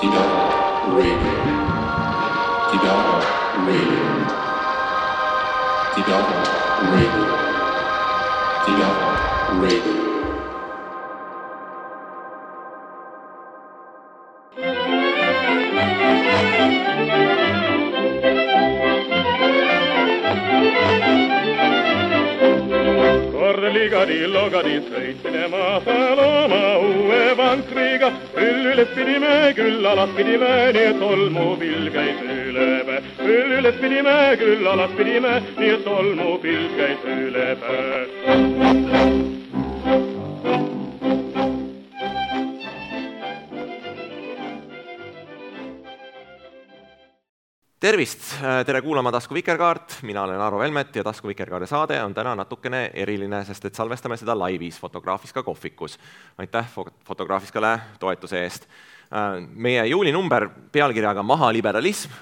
Logadito, Logadito, Logadito, üles pidime, küll alas pidime, nii et tolmupilv käis üle päe. küll üles pidime, küll alas pidime, nii et tolmupilv käis üle päe. Tervist, tere kuulama Tasku Vikerkaart, mina olen Arvo Velmet ja Tasku Vikerkaare saade on täna natukene eriline, sest et salvestame seda laivis Fotograafiska kohvikus. aitäh Fotograafiskale toetuse eest. meie juulinumber pealkirjaga Maha liberalism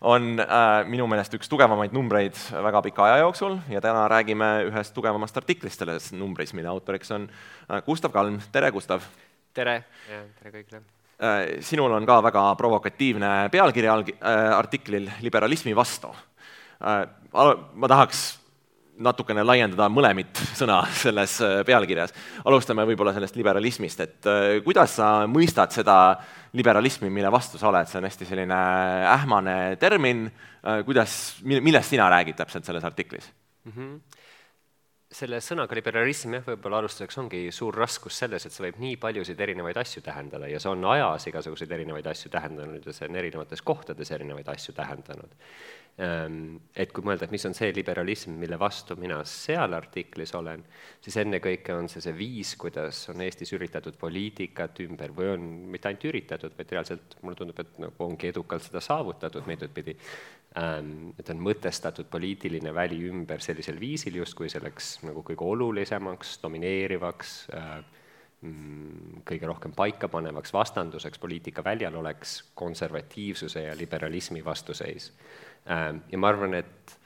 on äh, minu meelest üks tugevamaid numbreid väga pika aja jooksul ja täna räägime ühest tugevamast artiklist selles numbris, mille autoriks on äh, Gustav Kalm, tere Gustav! tere ja tere kõigile! Äh, sinul on ka väga provokatiivne pealkiri äh, artiklil Liberalismi vastu. Äh, ma tahaks natukene laiendada mõlemit sõna selles pealkirjas. alustame võib-olla sellest liberalismist, et kuidas sa mõistad seda liberalismi, mille vastu sa oled, see on hästi selline ähmane termin, kuidas, millest sina räägid täpselt selles artiklis mm? -hmm selle sõnaga liberalism jah, võib-olla alustuseks ongi suur raskus selles, et see võib nii paljusid erinevaid asju tähendada ja see on ajas igasuguseid erinevaid asju tähendanud ja see on erinevates kohtades erinevaid asju tähendanud. Ehm, et kui mõelda, et mis on see liberalism, mille vastu mina seal artiklis olen, siis ennekõike on see see viis, kuidas on Eestis üritatud poliitikat ümber või on mitte ainult üritatud, vaid reaalselt mulle tundub, et nagu ongi edukalt seda saavutatud meetodit pidi, et on mõtestatud poliitiline väli ümber sellisel viisil, justkui selleks nagu kõige olulisemaks, domineerivaks äh, mm, kõige rohkem paikapanevaks vastanduseks poliitika väljal oleks konservatiivsuse ja liberalismi vastuseis. Ähm, ja ma arvan, et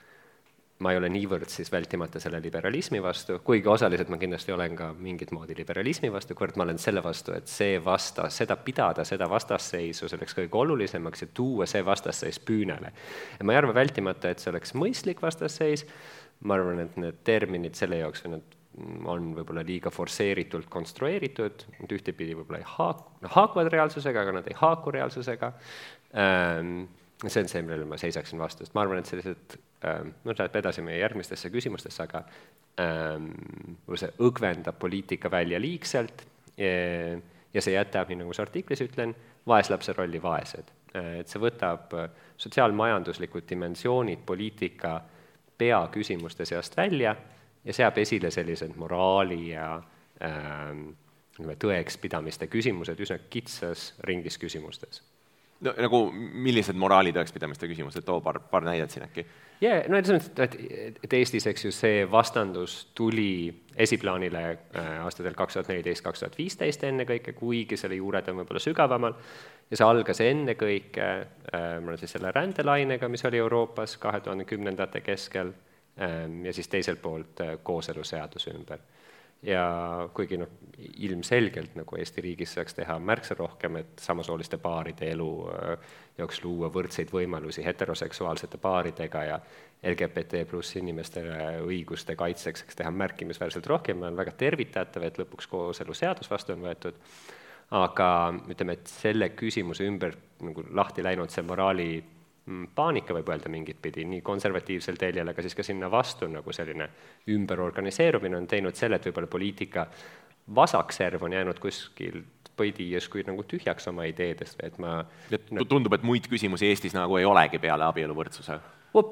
ma ei ole niivõrd siis vältimata selle liberalismi vastu, kuigi osaliselt ma kindlasti olen ka mingit moodi liberalismi vastu, kuivõrd ma olen selle vastu, et see vastas, seda pidada, seda vastasseisu selleks kõige olulisemaks ja tuua see vastasseis püünele. ja ma ei arva vältimata, et see oleks mõistlik vastasseis, ma arvan, et need terminid selle jaoks või nad on võib-olla liiga forsseeritult konstrueeritud, nad ühtepidi võib-olla ei haak-, haakuvad reaalsusega, aga nad ei haaku reaalsusega ähm,, see on see, millele ma seisaksin vastu, sest ma arvan, et sellised ähm,, no läheb edasi meie järgmistesse küsimustesse, aga ähm, see õgvendab poliitika välja liigselt ja, ja see jätab, nii nagu sa artiklis ütlen, vaeslapse rolli vaesed. et see võtab sotsiaalmajanduslikud dimensioonid poliitika peaküsimuste seast välja ja seab esile sellised moraali ja ähm, tõekspidamiste küsimused üsna kitsas ringis küsimustes no nagu millised moraali tõekspidamiste küsimused, too paar, paar näidet siin äkki. jaa, no selles mõttes, et, et Eestis, eks ju, see vastandus tuli esiplaanile äh, aastatel kaks tuhat neliteist, kaks tuhat viisteist ennekõike, kuigi selle juured on võib-olla sügavamal, ja see algas ennekõike äh, siis selle rändelainega, mis oli Euroopas kahe tuhande kümnendate keskel äh,, ja siis teiselt poolt äh, kooseluseaduse ümber ja kuigi noh, ilmselgelt nagu Eesti riigis saaks teha märksa rohkem, et samasooliste paaride elu äh, jaoks luua võrdseid võimalusi heteroseksuaalsete paaridega ja LGBT pluss inimestele õiguste kaitseks saaks teha märkimisväärselt rohkem, on väga tervitatav, et lõpuks kooseluseadus vastu on võetud, aga ütleme, et selle küsimuse ümber nagu lahti läinud see moraali paanika, võib öelda mingit pidi, nii konservatiivsel teljel, aga siis ka sinna vastu nagu selline ümberorganiseerumine on teinud selle, et võib-olla poliitika vasakserv on jäänud kuskil põidi justkui nagu tühjaks oma ideedest või et ma et tundub, et muid küsimusi Eestis nagu ei olegi peale abieluvõrdsuse?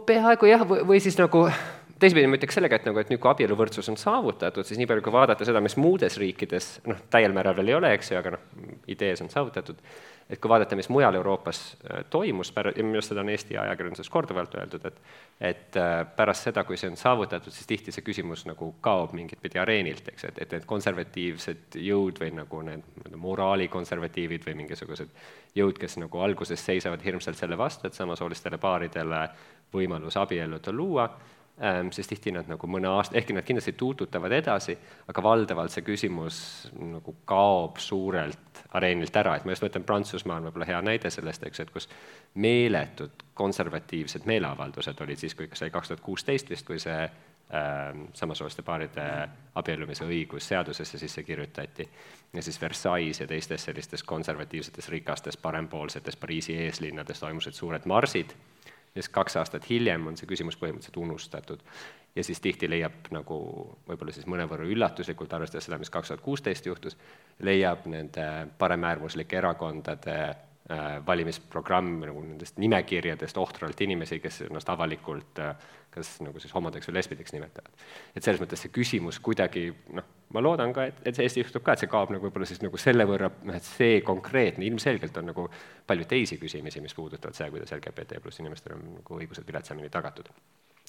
peaaegu jah, või, või siis nagu teisipidi ma ütleks sellega, et nagu, et nüüd, kui abieluvõrdsus on saavutatud, siis nii palju, kui vaadata seda, mis muudes riikides, noh, täiel määral veel ei ole, eks ju, aga noh, idees on saavutatud, et kui vaadata, mis mujal Euroopas äh, toimus, ja minu arust seda on Eesti ajakirjanduses korduvalt öeldud, et et äh, pärast seda, kui see on saavutatud, siis tihti see küsimus nagu kaob mingit pidi areenilt, eks, et, et need konservatiivsed jõud või nagu need moraalikonservatiivid või mingisugused jõud, kes nagu alguses seisavad hirmsalt selle vastu, et samasoolistele paaridele võimalus abielluda luua, ähm, siis tihti nad nagu mõne aasta, ehkki nad kindlasti tuututavad edasi, aga valdavalt see küsimus nagu kaob suurelt areenilt ära, et ma just mõtlen, Prantsusmaa on võib-olla hea näide sellest, eks, et kus meeletud konservatiivsed meeleavaldused olid siis, kui see kaks tuhat kuusteist vist, kui see äh, samasooliste paaride abiellumise õigus seadusesse sisse kirjutati. Ja siis Versailles ja teistes sellistes konservatiivsetes rikastes parempoolsetes Pariisi eeslinnades toimusid suured marsid ja siis kaks aastat hiljem on see küsimus põhimõtteliselt unustatud. ja siis tihti leiab nagu võib-olla siis mõnevõrra üllatuslikult, arvestades seda, mis kaks tuhat kuusteist juhtus, leiab nende paremäärmuslike erakondade valimisprogramm nagu nendest nimekirjadest ohtralt inimesi, kes ennast avalikult äh, kas nagu siis homodeks või lesbideks nimetavad. et selles mõttes see küsimus kuidagi noh, ma loodan ka, et, et see Eestis juhtub ka, et see kaob nagu võib-olla siis nagu selle võrra, noh et see konkreetne, ilmselgelt on nagu palju teisi küsimusi, mis puudutavad seda, kuidas LGBT pluss inimestel on nagu õigused viletsamini tagatud.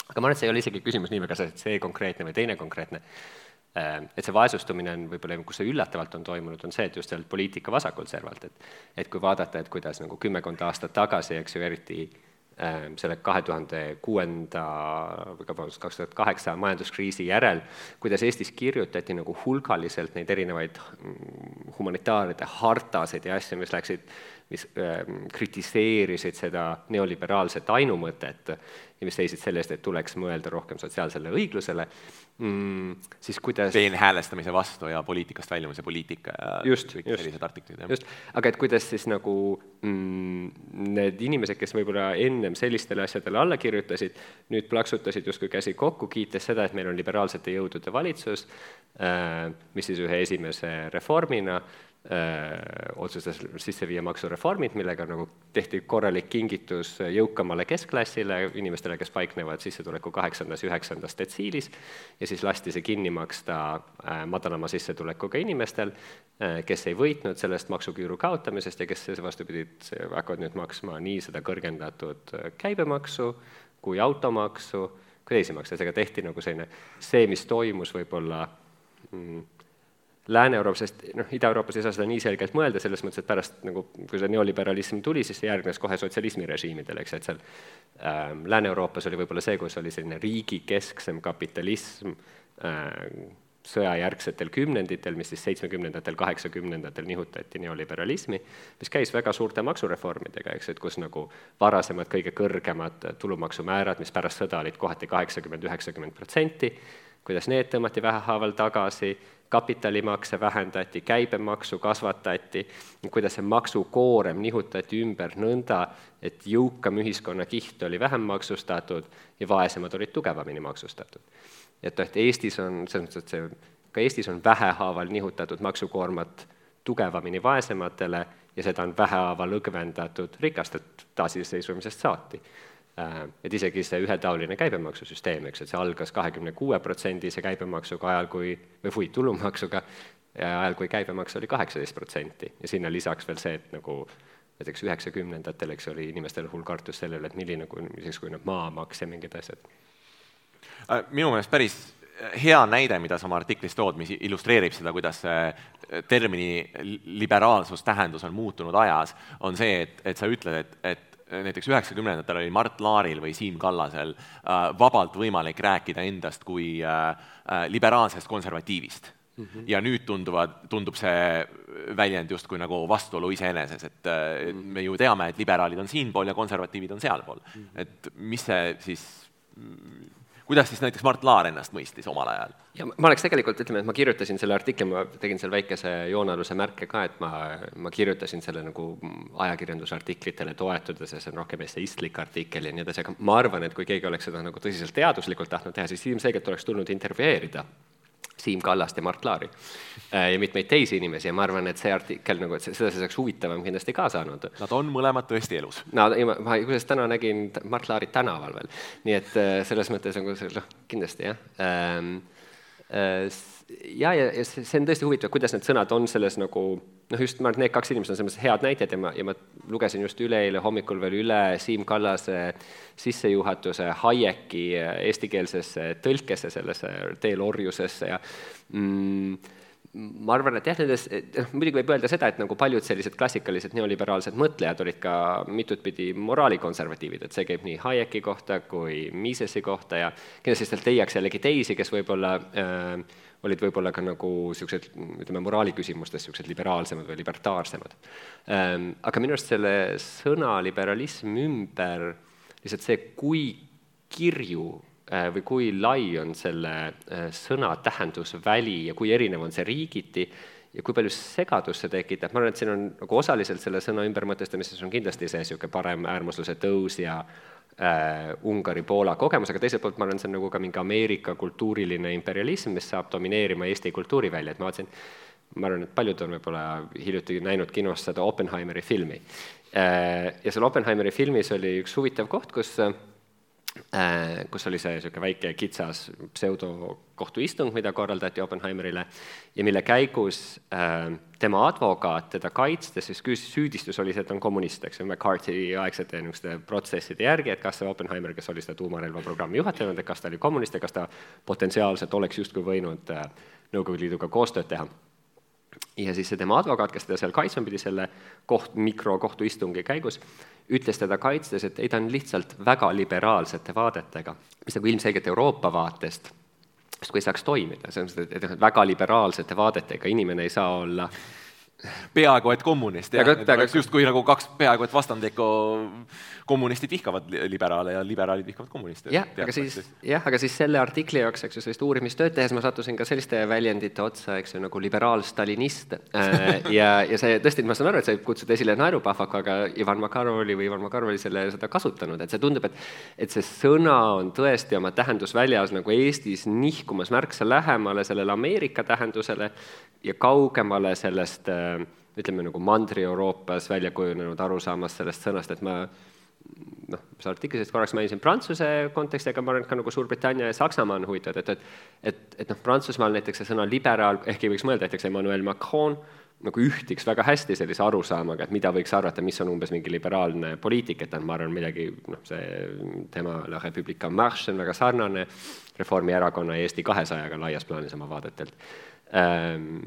aga ma arvan, et see ei ole isegi küsimus nii väga see, et see konkreetne või teine konkreetne, äh, et see vaesustumine on võib-olla, kus see üllatavalt on toimunud, on see, et just sealt poliitika vasakult servalt, et et kui vaadata, et kuidas nagu kümmekond aastat tagasi, eks ju, eriti Ehm, selle kahe tuhande kuuenda või vabandust, kaks tuhat kaheksa majanduskriisi järel, kuidas Eestis kirjutati nagu hulgaliselt neid erinevaid mm, humanitaaride hartasid ja asju, mis läksid, mis äh, kritiseerisid seda neoliberaalset ainumõtet ja mis seisid selle eest, et tuleks mõelda rohkem sotsiaalsele õiglusele. Mm,, siis kuidas peenhäälestamise vastu ja poliitikast väljumise poliitika ja just, kõik just, sellised artiklid. just, aga et kuidas siis nagu mm, need inimesed, kes võib-olla ennem sellistele asjadele alla kirjutasid, nüüd plaksutasid justkui käsi kokku, kiites seda, et meil on liberaalsete jõudude valitsus äh,, mis siis ühe esimese reformina otsustas sisse viia maksureformid, millega nagu tehti korralik kingitus jõukamale keskklassile, inimestele, kes paiknevad sissetuleku kaheksandas üheksandas detsiilis, ja siis lasti see kinni maksta madalama sissetulekuga inimestel, kes ei võitnud sellest maksuküüru kaotamisest ja kes vastupidi, hakkavad nüüd maksma nii seda kõrgendatud käibemaksu kui automaksu kui teisi makse, seega tehti nagu selline, see, mis toimus võib-olla mm, Lääne-Euroopas, sest noh, Ida-Euroopas ei saa seda nii selgelt mõelda, selles mõttes, et pärast nagu, kui see neoliberalism tuli, siis see järgnes kohe sotsialismi režiimidele, eks, et seal ähm, Lääne-Euroopas oli võib-olla see, kus oli selline riigikesksem kapitalism äh, sõjajärgsetel kümnenditel, mis siis seitsmekümnendatel, kaheksakümnendatel nihutati neoliberalismi, mis käis väga suurte maksureformidega, eks, et kus nagu varasemad kõige kõrgemad tulumaksumäärad, mis pärast sõda olid kohati kaheksakümmend, üheksakümmend protsenti, kuidas need tõmmati vähehaaval tagasi, kapitalimakse vähendati, käibemaksu kasvatati, kuidas see maksukoorem nihutati ümber nõnda, et jõukam ühiskonnakiht oli vähem maksustatud ja vaesemad olid tugevamini maksustatud. et noh, et Eestis on, selles mõttes, et see, ka Eestis on vähehaaval nihutatud maksukoormat tugevamini vaesematele ja seda on vähehaaval õgvendatud rikastelt taasiseseisvumisest saati et isegi see ühetaoline käibemaksusüsteem, eks, et see algas kahekümne kuue protsendise käibemaksuga ajal, kui, või fui, tulumaksuga, ajal, kui käibemaks oli kaheksateist protsenti ja sinna lisaks veel see, et nagu näiteks üheksakümnendatel, eks oli inimestel hull kartus selle üle, et milline, milliseks kujuneb maamaks ja mingid asjad. Äh, minu meelest päris hea näide, mida sa oma artiklis tood, mis illustreerib seda, kuidas see termini liberaalsus tähendus on muutunud ajas, on see, et, et sa ütled, et, et näiteks üheksakümnendatel oli Mart Laaril või Siim Kallasel äh, vabalt võimalik rääkida endast kui äh, äh, liberaalsest konservatiivist mm. -hmm. ja nüüd tunduvad, tundub see väljend justkui nagu vastuolu iseeneses, et mm -hmm. me ju teame, et liberaalid on siinpool ja konservatiivid on sealpool mm. -hmm. et mis see siis kuidas siis näiteks Mart Laar ennast mõistis omal ajal? ja ma oleks tegelikult, ütleme, et ma kirjutasin selle artikli, ma tegin seal väikese joonealuse märke ka, et ma, ma kirjutasin selle nagu ajakirjandusartiklitele toetudes ja see on rohkem esseistlik artikkel ja nii edasi, aga ma arvan, et kui keegi oleks seda nagu tõsiselt teaduslikult tahtnud teha, siis ilmselgelt oleks tulnud intervjueerida Siim Kallast ja Mart Laari äh, ja mitmeid teisi inimesi ja ma arvan, et see artikkel nagu, et seda see oleks huvitavam kindlasti ka saanud. Nad on mõlemad tõesti elus. no ma, ma kusjuures täna nägin Mart Laarit tänaval veel, nii et äh, selles mõttes nagu see, noh, kindlasti jah ähm, äh, ja, ja, ja see on tõesti huvitav, kuidas need sõnad on selles nagu noh, just ma arvan, et need kaks inimest on selles mõttes head näited ja ma, ja ma lugesin just üleeile hommikul veel üle Siim Kallase sissejuhatuse Hayeki eestikeelsesse tõlkesse, sellesse Teel orjusesse ja mm, ma arvan, et jah, nendes, noh muidugi võib öelda seda, et nagu paljud sellised klassikalised neoliberaalsed mõtlejad olid ka mitutpidi moraalikonservatiivid, et see käib nii Hayeki kohta kui Misesi kohta ja kindlasti sealt leiaks jällegi teisi, kes võib-olla äh, olid võib-olla ka nagu niisugused, ütleme, moraaliküsimustes niisugused liberaalsemad või libertaarsemad ähm,. Aga minu arust selle sõna liberalism ümber lihtsalt see, kui kirju või kui lai on selle äh, sõna tähendusväli ja kui erinev on see riigiti ja kui palju segadust see tekitab, ma arvan, et siin on nagu osaliselt selle sõna ümbermõtestamises on kindlasti see niisugune parem äärmusluse tõus ja äh, Ungari-Poola kogemus, aga teiselt poolt ma arvan, see on nagu ka mingi Ameerika kultuuriline imperialism, mis saab domineerima Eesti kultuuri välja, et ma vaatasin, ma arvan, et paljud on võib-olla hiljuti näinud kinos seda Oppenheimeri filmi äh,. Ja seal Oppenheimeri filmis oli üks huvitav koht, kus äh, Äh, kus oli see niisugune väike kitsas pseudokohtuistung, mida korraldati Oppenheimerile ja mille käigus äh, tema advokaat teda kaitstes, siis küsis, süüdistus oli see, et ta on kommunist, eks ju, McCarthy aegsete niisuguste protsesside järgi, et kas see Oppenheimer, kes oli seda tuumarelvaprogrammi juhatanud, et kas ta oli kommunist ja kas ta potentsiaalselt oleks justkui võinud äh, Nõukogude Liiduga koostööd teha ja siis see tema advokaat, kes teda seal kaitsma pidi selle koht, mikrokohtuistungi käigus, ütles teda kaitstes, et ei, ta on lihtsalt väga liberaalsete vaadetega, mis nagu ilmselgelt Euroopa vaatest justkui ei saaks toimida, selles mõttes, et, et väga liberaalsete vaadetega inimene ei saa olla peaaegu et kommunist, jah, et oleks justkui nagu kaks peaaegu et vastandlikku kommunistid vihkavad liberaale ja liberaalid vihkavad kommuniste. jah, aga siis, jah, aga siis selle artikli jaoks, eks ju, sellist uurimistööd tehes ma sattusin ka selliste väljendite otsa, eks ju, nagu liberaal-stalinist äh, ja, ja see tõesti, ma saan aru, et see võib kutsuda esile naerupahvaku, aga Ivan Makarov oli või Ivan Makarov oli selle, seda kasutanud, et see tundub, et et see sõna on tõesti oma tähendusväljas nagu Eestis nihkumas märksa lähemale sellele Ameerika tähendusele ja kaugemale sellest äh, ütleme nagu Mandri-Euroopas välja kujunenud arusaamast sellest sõnast, et ma noh, sa artiklis korraks mainisin Prantsuse konteksti, aga ma arvan, et ka nagu Suurbritannia ja Saksamaa on huvitavad, et, et et, et noh, Prantsusmaal näiteks see sõna liberaal, ehkki võiks mõelda näiteks Emmanuel Macron, nagu ühtiks väga hästi sellise arusaamaga, et mida võiks arvata, mis on umbes mingi liberaalne poliitika, et ma arvan, midagi noh, see tema La République en Marche on väga sarnane Reformierakonna ja Eesti kahesajaga laias plaanis oma vaadetelt. Ähm,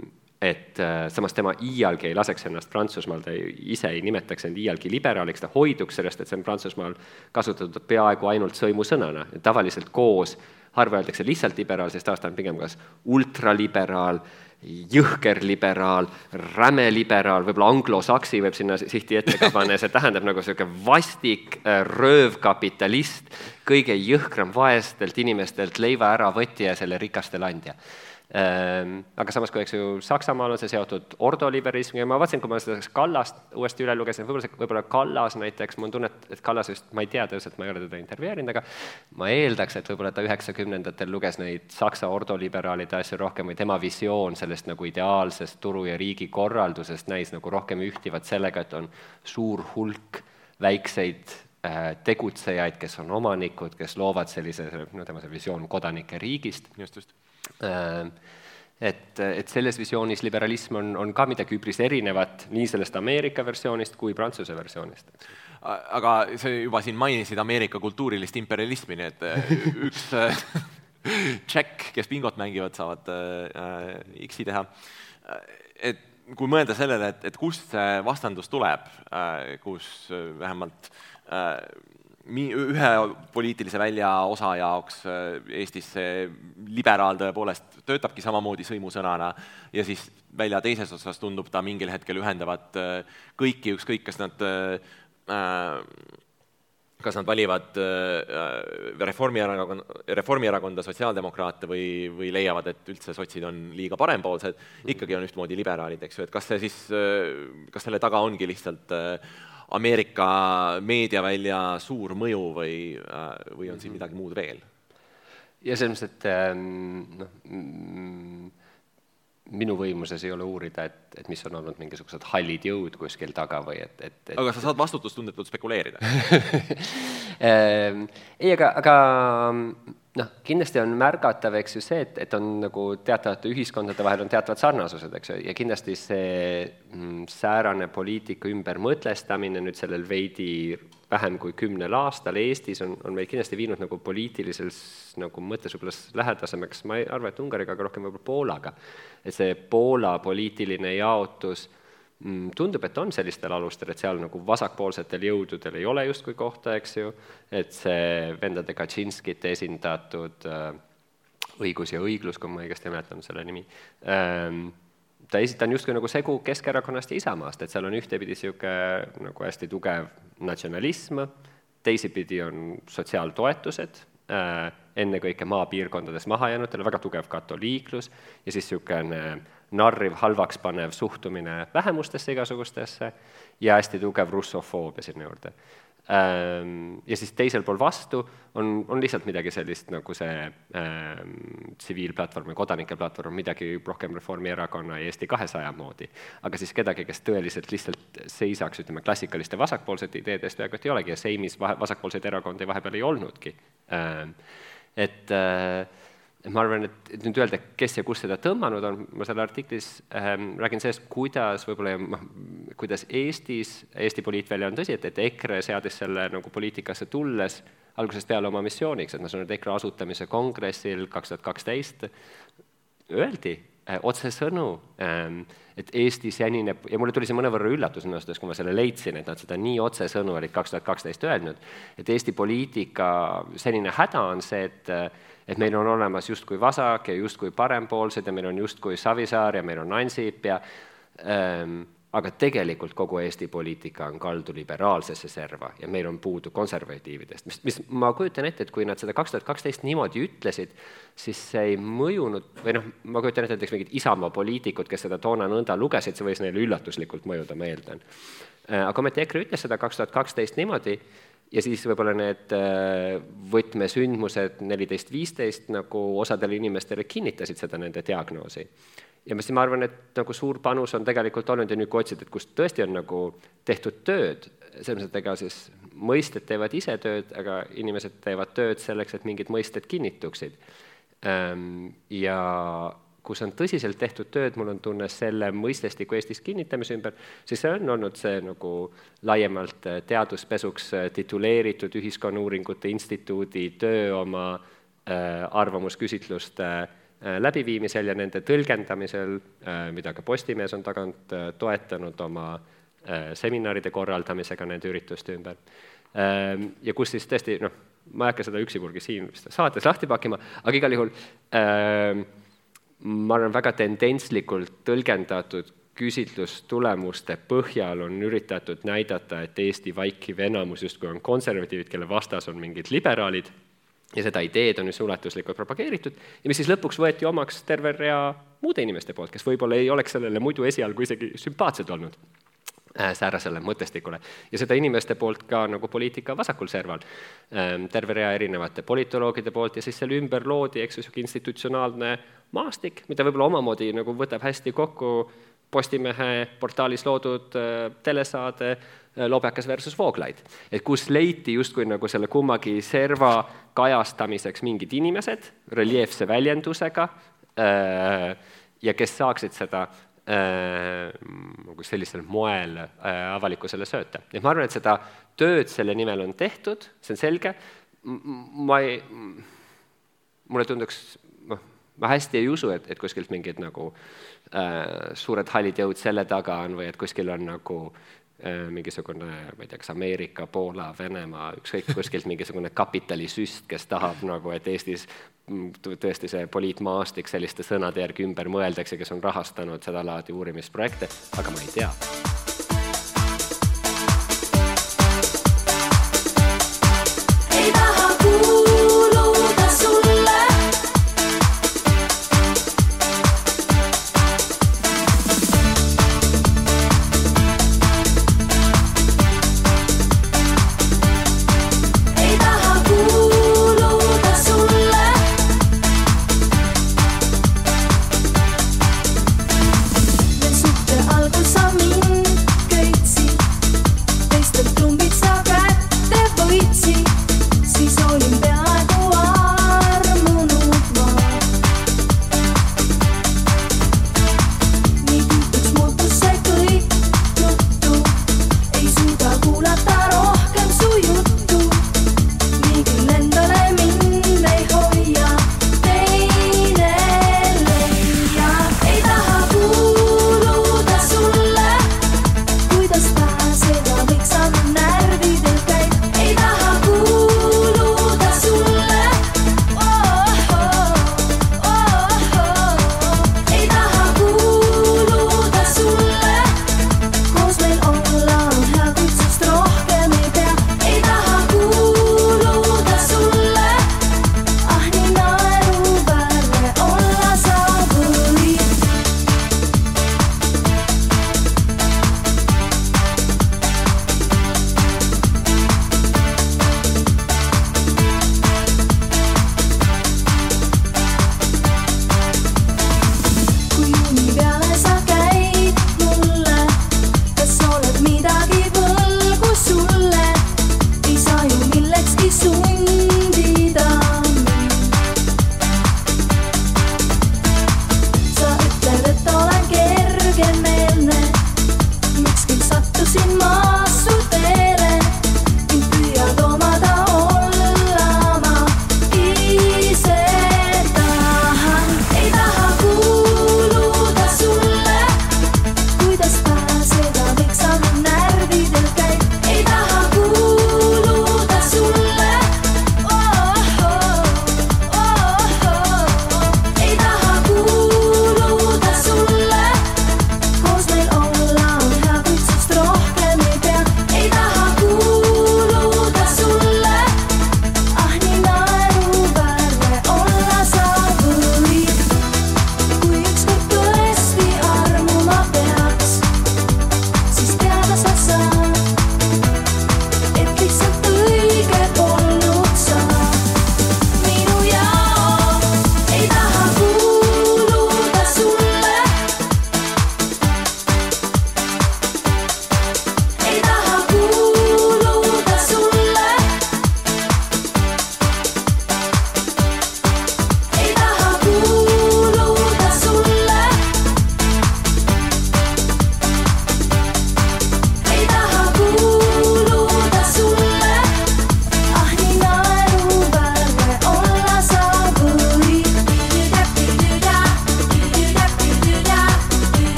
et äh, samas tema iialgi ei laseks ennast Prantsusmaal, ta ise ei nimetaks end iialgi liberaaliks, ta hoiduks sellest, et see on Prantsusmaal kasutatud peaaegu ainult sõimusõnana, tavaliselt koos, harva öeldakse lihtsalt liberaal, sest aasta on pigem kas ultraliberaal, jõhker liberaal, räme liberaal, võib-olla anglosaksi võib sinna sihti ette ka panna ja see tähendab nagu niisugune vastik äh, röövkapitalist, kõige jõhkram vaestelt inimestelt leiva äravõtja ja selle rikastele andja aga samas, kui eks ju Saksamaal on see seotud ordoliberismiga ma vaatasin, kui ma seda Kallast uuesti üle lugesin, võib-olla see, võib-olla Kallas näiteks, mul on tunne, et, Kallas vist, ma ei tea tõenäoliselt, ma ei ole teda intervjueerinud, aga ma eeldaks, et võib-olla ta üheksakümnendatel luges neid Saksa ordoliberaalide asju rohkem või tema visioon sellest nagu ideaalsest turu- ja riigikorraldusest näis nagu rohkem ühtivat sellega, et on suur hulk väikseid äh, tegutsejaid, kes on omanikud, kes loovad sellise, no tema see visioon kodanike riigist. just, just et, et selles visioonis liberalism on, on ka midagi üpris erinevat nii sellest Ameerika versioonist kui Prantsuse versioonist. aga sa juba siin mainisid Ameerika kultuurilist imperialismi, nii et äh, üks tšekk, kes bingot mängivad, saavad äh, X-i teha. et kui mõelda sellele, et, et kust see vastandus tuleb äh,, kus vähemalt äh, ühe poliitilise välja osa jaoks äh, Eestis see liberaal tõepoolest töötabki samamoodi sõimusõnana ja siis välja teises otsas tundub ta mingil hetkel ühendavat äh, kõiki, ükskõik, kas nad äh, kas nad valivad Reformierakonna, Reformierakonda, sotsiaaldemokraate või, või leiavad, et üldse sotsid on liiga parempoolsed, ikkagi on ühtmoodi liberaalid, eks ju, et kas see siis, kas selle taga ongi lihtsalt äh, Ameerika meediavälja suur mõju või, äh, või on siin midagi muud veel? ja selles mõttes, et ähm, noh, mm, minu võimuses ei ole uurida, et, et mis on olnud mingisugused hallid jõud kuskil taga või et, et, et aga sa saad vastutustundetult spekuleerida ähm, ei, aga, aga noh, kindlasti on märgatav, eks ju, see, et, et on nagu teatavate ühiskondade vahel on teatavad sarnasused, eks ju, ja kindlasti see mm, säärane poliitika ümbermõtestamine nüüd sellel veidi vähem kui kümnel aastal Eestis on, on meid kindlasti viinud nagu poliitilises nagu mõttes võib-olla lähedasemaks, ma ei arva, et Ungariga, aga rohkem võib-olla Poolaga. et see Poola poliitiline jaotus Mm, tundub, et on sellistel alustel, et seal nagu vasakpoolsetel jõududel ei ole justkui kohta, eks ju, et see vendade Kaczynskite esindatud äh, õigus ja õiglus, kui ma õigesti mäletan selle nimi ähm,, ta esi-, ta on justkui nagu segu Keskerakonnast ja Isamaast, et seal on ühtepidi niisugune nagu hästi tugev natsionalism, teisipidi on sotsiaaltoetused äh,, ennekõike maapiirkondades mahajäänutele, väga tugev katoliiklus ja siis niisugune narriv, halvaks panev suhtumine vähemustesse igasugustesse ja hästi tugev russofoobia sinna juurde. Ähm, ja siis teisel pool vastu on, on lihtsalt midagi sellist nagu see ähm, tsiviilplatvorm või kodanike platvorm, midagi rohkem Reformierakonna ja Eesti kahesaja moodi. aga siis kedagi, kes tõeliselt lihtsalt seisaks, ütleme, klassikaliste vasakpoolsete ideede eest, peaaegu et ei olegi ja Seimis vahe, vasakpoolseid erakondi vahepeal ei olnudki ähm,. et äh, et ma arvan, et, et nüüd öelda, kes ja kus seda tõmmanud on, ma seal artiklis ähm, räägin sellest, kuidas võib-olla noh, kuidas Eestis, Eesti poliitväli on tõsi, et, et EKRE seadis selle nagu poliitikasse tulles algusest peale oma missiooniks, et ma saan aru, et EKRE asutamise kongressil kaks tuhat kaksteist öeldi äh, otsesõnu ähm,, et Eesti senine, ja mulle tuli see mõnevõrra üllatusena öeldes, kui ma selle leidsin, et nad seda nii otsesõnu olid kaks tuhat kaksteist öelnud, et Eesti poliitika senine häda on see, et et meil on olemas justkui vasak ja justkui parempoolsed ja meil on justkui Savisaar ja meil on Ansip ja ähm, aga tegelikult kogu Eesti poliitika on kaldu liberaalsesse serva ja meil on puudu konservatiividest, mis, mis ma kujutan ette, et kui nad seda kaks tuhat kaksteist niimoodi ütlesid, siis see ei mõjunud, või noh, ma kujutan ette, näiteks mingid Isamaa poliitikud, kes seda toona nõnda lugesid, see võis neile üllatuslikult mõjuda, ma eeldan. Äh, aga ometi EKRE ütles seda kaks tuhat kaksteist niimoodi, ja siis võib-olla need äh, võtmesündmused neliteist, viisteist nagu osadele inimestele kinnitasid seda nende diagnoosi. ja ma siis ma arvan, et nagu suur panus on tegelikult olnud ja nüüd, kui otsida, et kus tõesti on nagu tehtud tööd, selles mõttes, et ega siis mõisted teevad ise tööd, aga inimesed teevad tööd selleks, et mingid mõisted kinnituksid. Ähm, ja kus on tõsiselt tehtud tööd, mul on tunne selle mõistestiku Eestis kinnitamise ümber, siis see on olnud see nagu laiemalt äh, teaduspesuks äh, tituleeritud Ühiskonnauuringute Instituudi töö oma äh, arvamusküsitluste läbiviimisel ja nende tõlgendamisel, mida ka Postimees on tagant toetanud oma seminaride korraldamisega nende ürituste ümber. Ähm, ja kus siis tõesti, noh, ma ei hakka seda üksipulgi siin saates lahti pakkima, aga igal juhul äh, ma arvan, väga tendentslikult tõlgendatud küsitlustulemuste põhjal on üritatud näidata, et Eesti vaikiv enamus justkui on konservatiivid, kelle vastas on mingid liberaalid, ja seda ideed on just ulatuslikult propageeritud ja mis siis lõpuks võeti omaks terve rea muude inimeste poolt, kes võib-olla ei oleks sellele muidu esialgu isegi sümpaatsed olnud säärasele mõttestikule. ja seda inimeste poolt ka nagu poliitika vasakul serval, ähm, terve rea erinevate politoloogide poolt ja siis selle ümber loodi, eks ju, niisugune institutsionaalne maastik, mida võib-olla omamoodi nagu võtab hästi kokku Postimehe portaalis loodud äh, telesaade äh, Lobjakas versus Vooglaid. et kus leiti justkui nagu selle kummagi serva kajastamiseks mingid inimesed reljeefse väljendusega ja kes saaksid seda Äh, nagu sellisel moel äh, avalikkusele sööta. et ma arvan, et seda tööd selle nimel on tehtud, see on selge, ma ei, mulle tunduks, noh, ma hästi ei usu, et, et kuskilt mingid nagu äh, suured hallid jõud selle taga on või et kuskil on nagu äh, mingisugune, ma ei tea, kas Ameerika, Poola, Venemaa, ükskõik kuskilt mingisugune kapitalisüst, kes tahab nagu, et Eestis tõesti see poliitmaastik selliste sõnade järgi ümber mõeldakse, kes on rahastanud sedalaadi uurimisprojekte, aga ma ei tea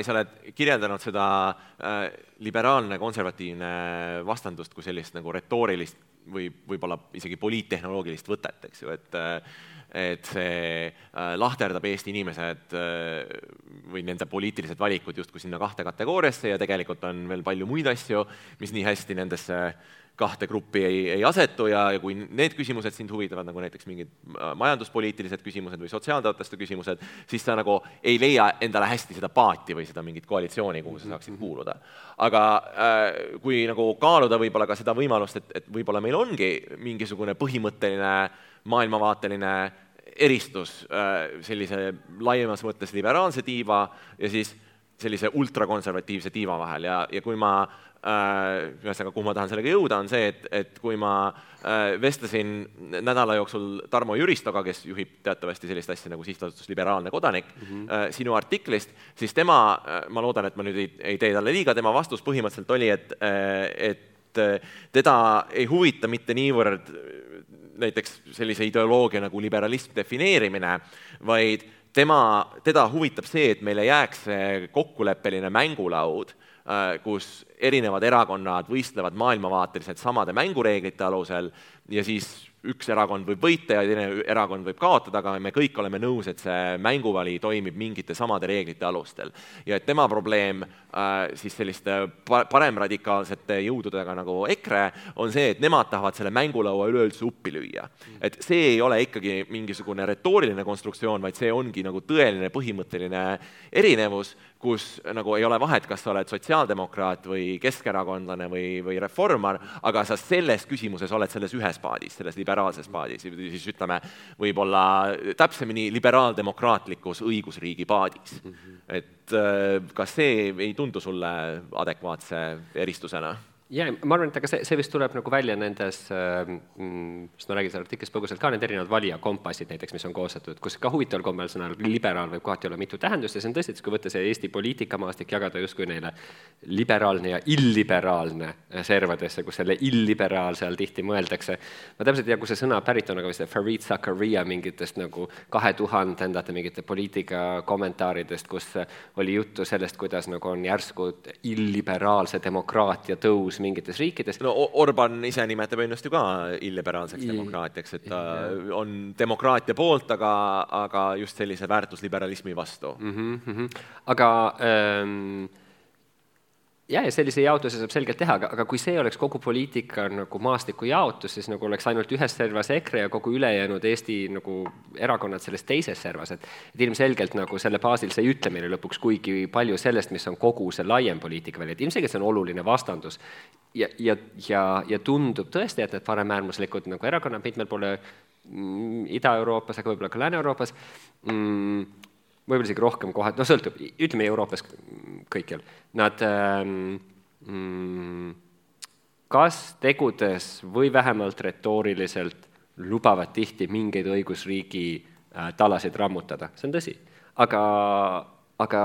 siiamaani sa oled kirjeldanud seda äh, liberaalne konservatiivne vastandust kui sellist nagu retoorilist või võib-olla isegi poliittehnoloogilist võtet, eks ju, et et see äh, lahterdab Eesti inimesed äh, või nende poliitilised valikud justkui sinna kahte kategooriasse ja tegelikult on veel palju muid asju, mis nii hästi nendesse kahte gruppi ei, ei asetu ja, ja kui need küsimused sind huvitavad, nagu näiteks mingid majanduspoliitilised küsimused või sotsiaaltoetuste küsimused, siis sa nagu ei leia endale hästi seda paati või seda mingit koalitsiooni, kuhu sa saaksid kuuluda. aga äh, kui nagu kaaluda võib-olla ka seda võimalust, et, et võib-olla meil ongi mingisugune põhimõtteline maailmavaateline eristus äh, sellise laiemas mõttes liberaalse tiiva ja siis sellise ultrakonservatiivse tiiva vahel ja, ja kui ma Äh, ühesõnaga, kuhu ma tahan sellega jõuda, on see, et, et kui ma äh, vestlesin nädala jooksul Tarmo Jüristoga, kes juhib teatavasti sellist asja nagu sihtasutus Liberaalne Kodanik mm, -hmm. sinu artiklist, siis tema, ma loodan, et ma nüüd ei, ei tee talle liiga, tema vastus põhimõtteliselt oli, et, et teda ei huvita mitte niivõrd näiteks sellise ideoloogia nagu liberalism defineerimine, vaid tema, teda huvitab see, et meile jääks see kokkuleppeline mängulaud Äh, kus erinevad erakonnad võistlevad maailmavaateliselt samade mängureeglite alusel ja siis üks erakond võib võita ja teine erakond võib kaotada, aga me kõik oleme nõus, et see mänguvali toimib mingite samade reeglite alustel. ja et tema probleem äh, siis selliste paremradikaalsete jõududega nagu EKRE on see, et nemad tahavad selle mängulaua üleüldse uppi lüüa. et see ei ole ikkagi mingisugune retooriline konstruktsioon, vaid see ongi nagu tõeline põhimõtteline erinevus kus nagu ei ole vahet, kas sa oled sotsiaaldemokraat või keskerakondlane või, või reformar, aga sa selles küsimuses oled selles ühes paadis, selles liberaalses paadis, siis ütleme, võib-olla täpsemini liberaaldemokraatlikus õigusriigi paadis mm. -hmm. et äh, kas see ei tundu sulle adekvaatse eristusena? Jaa, ma arvan, et aga see, see vist tuleb nagu välja nendes äh,, sest ma räägin seal artiklis põgusalt ka, need erinevad valijakompassid näiteks, mis on koostatud, kus ka huvitaval kombel sõnal liberaal võib kohati olla mitu tähendust ja see on tõesti, et kui võtta see Eesti poliitikamaastik, jagada justkui neile liberaalne ja illiberaalne servadesse, kus selle illiberaalse all tihti mõeldakse, ma täpselt ei tea, kus see sõna pärit on, aga vist Farid Zakaria mingitest nagu kahe tuhandendate mingite poliitikakommentaaridest, kus oli juttu sellest, kuidas nagu on järsku illiberaalse demokraatia tõus mingites riikides. no Orban ise nimetab ennast ju ka illiberaalseks demokraatiaks, et ta on demokraatia poolt, aga, aga just sellise väärtusliberalismi vastu mm. -hmm. aga ähm, jah, ja sellise jaotuse saab selgelt teha, aga, aga kui see oleks kogu poliitika nagu maastiku jaotus, siis nagu oleks ainult ühes servas EKRE ja kogu ülejäänud Eesti nagu erakonnad selles teises servas, et et ilmselgelt nagu selle baasil see ei ütle meile lõpuks kuigi palju sellest, mis on kogu see laiem poliitikaväli, et ilmselgelt see on oluline vastandus. ja, ja, ja, ja tundub tõesti, et need paremäärmuslikud nagu erakonnad mitmel poole mm, Ida-Euroopas, aga võib-olla ka Lääne-Euroopas mm,, võib-olla isegi rohkem kohad, no sõltub, ütleme Euroopas kõikjal, nad ähm, mm, kas tegudes või vähemalt retooriliselt lubavad tihti mingeid õigusriigi äh, talasid rammutada, see on tõsi. aga, aga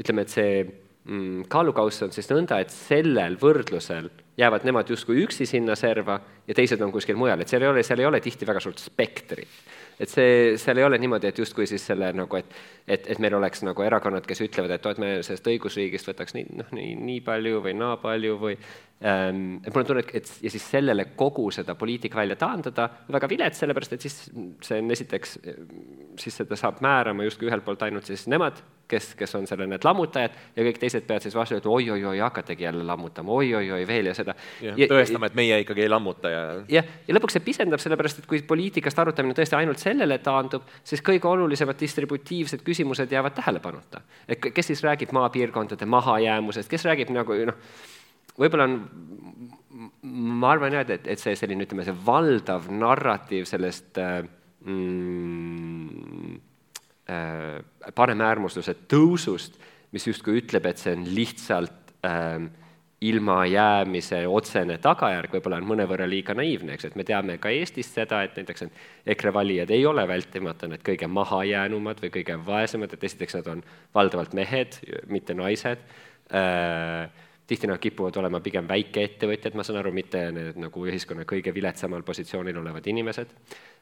ütleme, et see mm, kaalukauss on siis nõnda, et sellel võrdlusel jäävad nemad justkui üksi sinna serva ja teised on kuskil mujal, et seal ei ole, seal ei ole tihti väga suurt spektrit et see, seal ei ole niimoodi, et justkui siis selle nagu, et et, et meil oleks nagu erakonnad, kes ütlevad, et oo, et me sellest õigusriigist võtaks nii, noh, nii, nii palju või naa palju või ähm, et mul on tunne, et ja siis sellele kogu seda poliitika välja taandada, väga vilets, sellepärast et siis see on esiteks, siis seda saab määrama justkui ühelt poolt ainult siis nemad, kes, kes on selle, need lammutajad ja kõik teised peavad siis vastu ütlema oi-oi-oi, hakategi jälle lammutama oi,, oi-oi-oi veel ja seda. tõestama, et meie ikkagi ei lammuta ja. jah, ja lõpuks see pisendab, sellepärast et kui poliitikast arutamine tõesti ainult sellele taandub, siis kõige olulisemad distributiivsed küsimused jäävad tähelepanuta. et kes siis räägib maapiirkondade mahajäämusest, kes räägib nagu noh, võib-olla on, ma arvan jah, et, et see selline, ütleme, see valdav narratiiv sellest äh, mm, äh, paremäärmusluse tõusust, mis justkui ütleb, et see on lihtsalt äh, ilmajäämise otsene tagajärg võib-olla on mõnevõrra liiga naiivne, eks, et me teame ka Eestis seda, et näiteks on EKRE valijad ei ole vältimata need kõige mahajäänumad või kõige vaesemad, et esiteks nad on valdavalt mehed, mitte naised äh,, tihti nad kipuvad olema pigem väikeettevõtjad, ma saan aru, mitte need nagu ühiskonna kõige viletsamal positsioonil olevad inimesed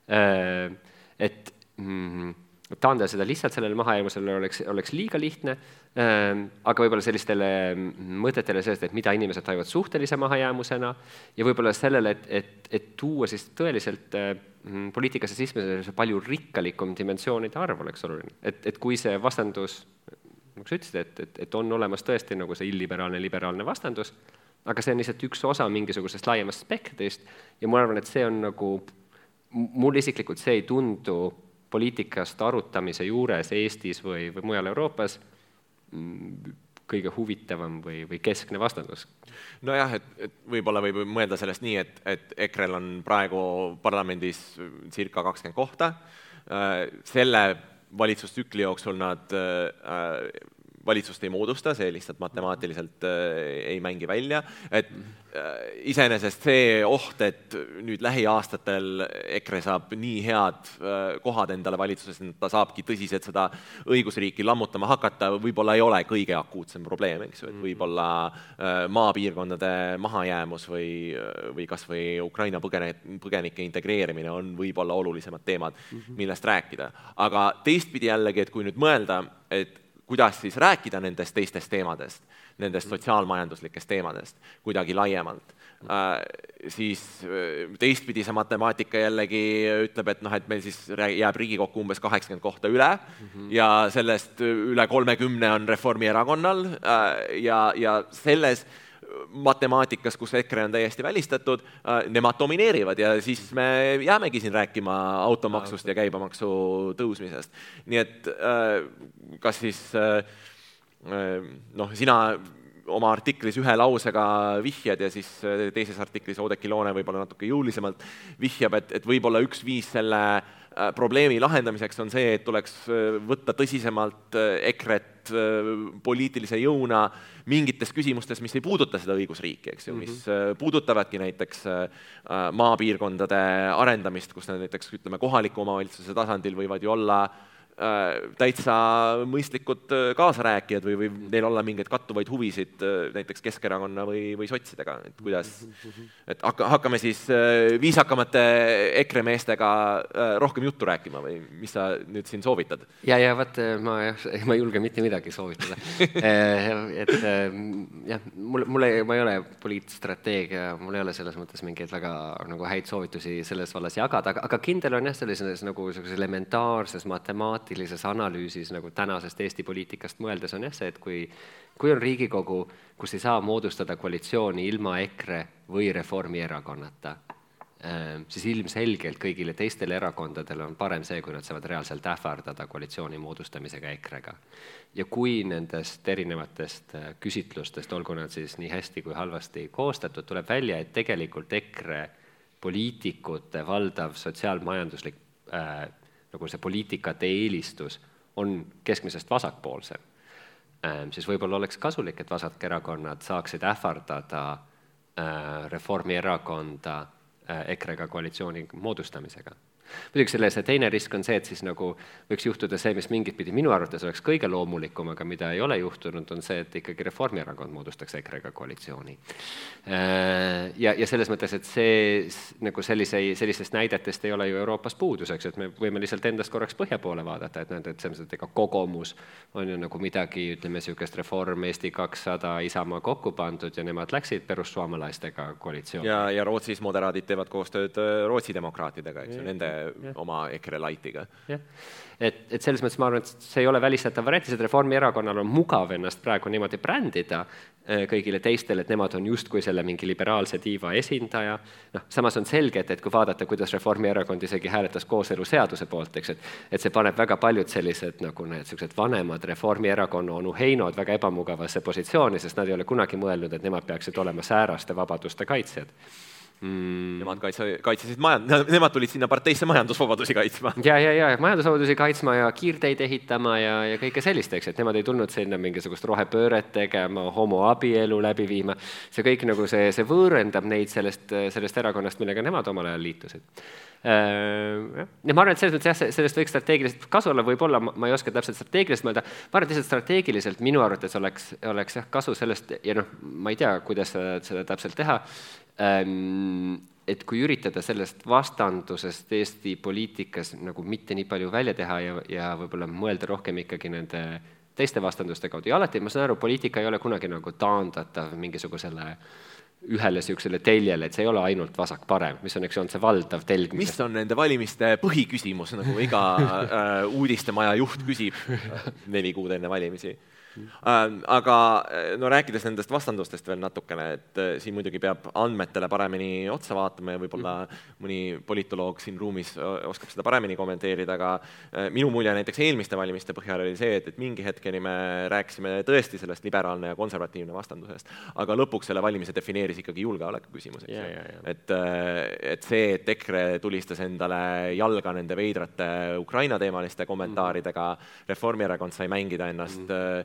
äh,. et mm, taandada seda lihtsalt sellele mahajäämusele oleks, oleks liiga lihtne ähm,, aga võib-olla sellistele mõtetele sellest, et mida inimesed tajuvad suhtelise mahajäämusena ja võib-olla sellele, et, et, et tuua siis tõeliselt äh, poliitikasse sisse see palju rikkalikum dimensioonide arv oleks oluline. et, et kui see vastandus, nagu sa ütlesid, et, et, et on olemas tõesti nagu see illiberaalne, liberaalne vastandus, aga see on lihtsalt üks osa mingisugusest laiemast spektrist ja ma arvan, et see on nagu, mul isiklikult see ei tundu poliitikast arutamise juures Eestis või, või mujal Euroopas mm, kõige huvitavam või, või keskne vastandus. nojah, et, et võib-olla võib mõelda sellest nii, et, et EKRE-l on praegu parlamendis circa kakskümmend kohta, äh, selle valitsustsükli jooksul nad äh, valitsust ei moodusta, see lihtsalt matemaatiliselt äh, ei mängi välja, et äh, iseenesest see oht, et nüüd lähiaastatel EKRE saab nii head äh, kohad endale valitsuses, et ta saabki tõsiselt seda õigusriiki lammutama hakata, võib-olla ei ole kõige akuutsem probleem, eks ju, et võib-olla maapiirkondade mahajäämus või, või kas või Ukraina põgene-, põgenike integreerimine on võib-olla olulisemad teemad, millest rääkida. aga teistpidi jällegi, et kui nüüd mõelda, et kuidas siis rääkida nendest teistest teemadest, nendest sotsiaalmajanduslikest teemadest kuidagi laiemalt äh,, siis äh, teistpidi see matemaatika jällegi ütleb, et noh, et meil siis jääb Riigikokku umbes kaheksakümmend kohta üle mm -hmm. ja sellest üle kolmekümne on Reformierakonnal äh, ja, ja selles matemaatikas, kus EKRE on täiesti välistatud, äh, nemad domineerivad ja siis me jäämegi siin rääkima automaksust ja käibemaksu tõusmisest. nii et äh, kas siis äh, noh, sina oma artiklis ühe lausega vihjad ja siis teises artiklis Oudekki Loone võib-olla natuke jõulisemalt vihjab, et, et võib-olla üks viis selle äh, probleemi lahendamiseks on see, et tuleks äh, võtta tõsisemalt äh, EKRE-t poliitilise jõuna mingites küsimustes, mis ei puuduta seda õigusriiki, eks ju, mis -hmm. puudutavadki näiteks maapiirkondade arendamist, kus näiteks ütleme, kohaliku omavalitsuse tasandil võivad ju olla äh, Äh, täitsa mõistlikud äh, kaasarääkijad või, või neil olla mingeid kattuvaid huvisid äh, näiteks Keskerakonna või, või sotsidega, et kuidas, et hakka, hakkame siis viisakamate EKRE meestega rohkem juttu rääkima või mis sa nüüd siin soovitad? ja, ja vot ma jah, ma ei julge mitte midagi soovitada et jah, mul, mul ei, ma ei ole poliitstrateegia, mul ei ole selles mõttes mingeid väga nagu häid soovitusi selles vallas jagada, aga, aga kindel on jah, sellises nagu sellises elementaarses matemaatilises praktilises analüüsis nagu tänasest Eesti poliitikast mõeldes on jah see, et kui, kui on Riigikogu, kus ei saa moodustada koalitsiooni ilma EKRE või Reformierakonnata, ähm, siis ilmselgelt kõigile teistele erakondadele on parem see, kui nad saavad reaalselt ähvardada koalitsiooni moodustamisega EKRE-ga. ja kui nendest erinevatest äh, küsitlustest, olgu nad siis nii hästi kui halvasti koostatud, tuleb välja, et tegelikult EKRE poliitikute valdav sotsiaalmajanduslik äh, nagu see poliitikate eelistus on keskmisest vasakpoolsem, ähm, siis võib-olla oleks kasulik, et vasakerakonnad saaksid ähvardada äh, Reformierakonda äh, EKRE-ga koalitsiooni moodustamisega muidugi selle, see teine risk on see, et siis nagu võiks juhtuda see, mis mingit pidi minu arvates oleks kõige loomulikum, aga mida ei ole juhtunud, on see, et ikkagi Reformierakond moodustaks EKRE-ga koalitsiooni. Äh, ja, ja selles mõttes, et see nagu sellise, sellistest näidetest ei ole ju Euroopas puudus, eks ju, et me võime lihtsalt endast korraks põhja poole vaadata, et näed, et selles mõttes, et ega kogumus on ju nagu midagi, ütleme, niisugust Reform, Eesti kakssada, Isamaa kokku pandud ja nemad läksid perussuomalastega koalitsiooni. ja, ja Rootsis moderaadid teevad koostööd äh, Rootsi demokraatidega, eks ju, nende ja. oma EKRE Lightiga. jah, et, et selles mõttes ma arvan, et see ei ole välistatav variant, lihtsalt Reformierakonnal on mugav ennast praegu niimoodi brändida äh, kõigile teistele, et nemad on justkui selle mingi liberaalse tiiva esindaja, noh, samas on selge, et, et kui vaadata, kuidas Reformierakond isegi hääletas kooseluseaduse poolt, eks, et et see paneb väga paljud sellised nagu need niisugused vanemad Reformierakonna onu Heinod väga ebamugavasse positsiooni, sest nad ei ole kunagi mõelnud, et nemad peaksid olema sääraste vabaduste kaitsjad mm.. Nemad kaitse, kaitsesid majand-, nemad tulid sinna parteisse majandusvabadusi kaitsma. ja, ja, ja majandusvabadusi kaitsma ja kiirteid ehitama ja, ja kõike sellist, eks, et nemad ei tulnud sinna mingisugust rohepööret tegema, homoabielu läbi viima. see kõik nagu see, see võõrendab neid sellest, sellest erakonnast, millega nemad omal ajal liitusid. Äh, ja ma arvan, et selles mõttes jah, sellest võiks strateegiliselt kasu olla, võib-olla ma ei oska täpselt strateegiliselt mõelda, ma arvan, et lihtsalt strateegiliselt minu arvates oleks, oleks jah kasu sellest ja noh, ma ei tea, kuidas seda, seda täpselt teha, et kui üritada sellest vastandusest Eesti poliitikas nagu mitte nii palju välja teha ja, ja võib-olla mõelda rohkem ikkagi nende teiste vastanduste kaudu ja alati, ma saan aru, poliitika ei ole kunagi nagu taandatav mingisugusele ühele niisugusele teljele, et see ei ole ainult vasak-parem, mis on, eks ju, on see valdav telg. mis on nende valimiste põhiküsimus, nagu iga äh, uudistemaja juht küsib neli kuud enne valimisi Ähm, aga äh, no rääkides nendest vastandustest veel natukene, et äh, siin muidugi peab andmetele paremini otsa vaatama ja võib-olla mõni politoloog siin ruumis oskab seda paremini kommenteerida, aga äh, minu mulje näiteks eelmiste valimiste põhjal oli see, et, et mingi hetkeni me rääkisime tõesti sellest liberaalne ja konservatiivne vastandusest, aga lõpuks selle valimise defineeris ikkagi julgeoleku küsimus, eks ju. et, et see, et EKRE tulistas endale jalga nende veidrate Ukraina-teemaliste kommentaaridega, Reformierakond sai mängida ennast mm -hmm Äh,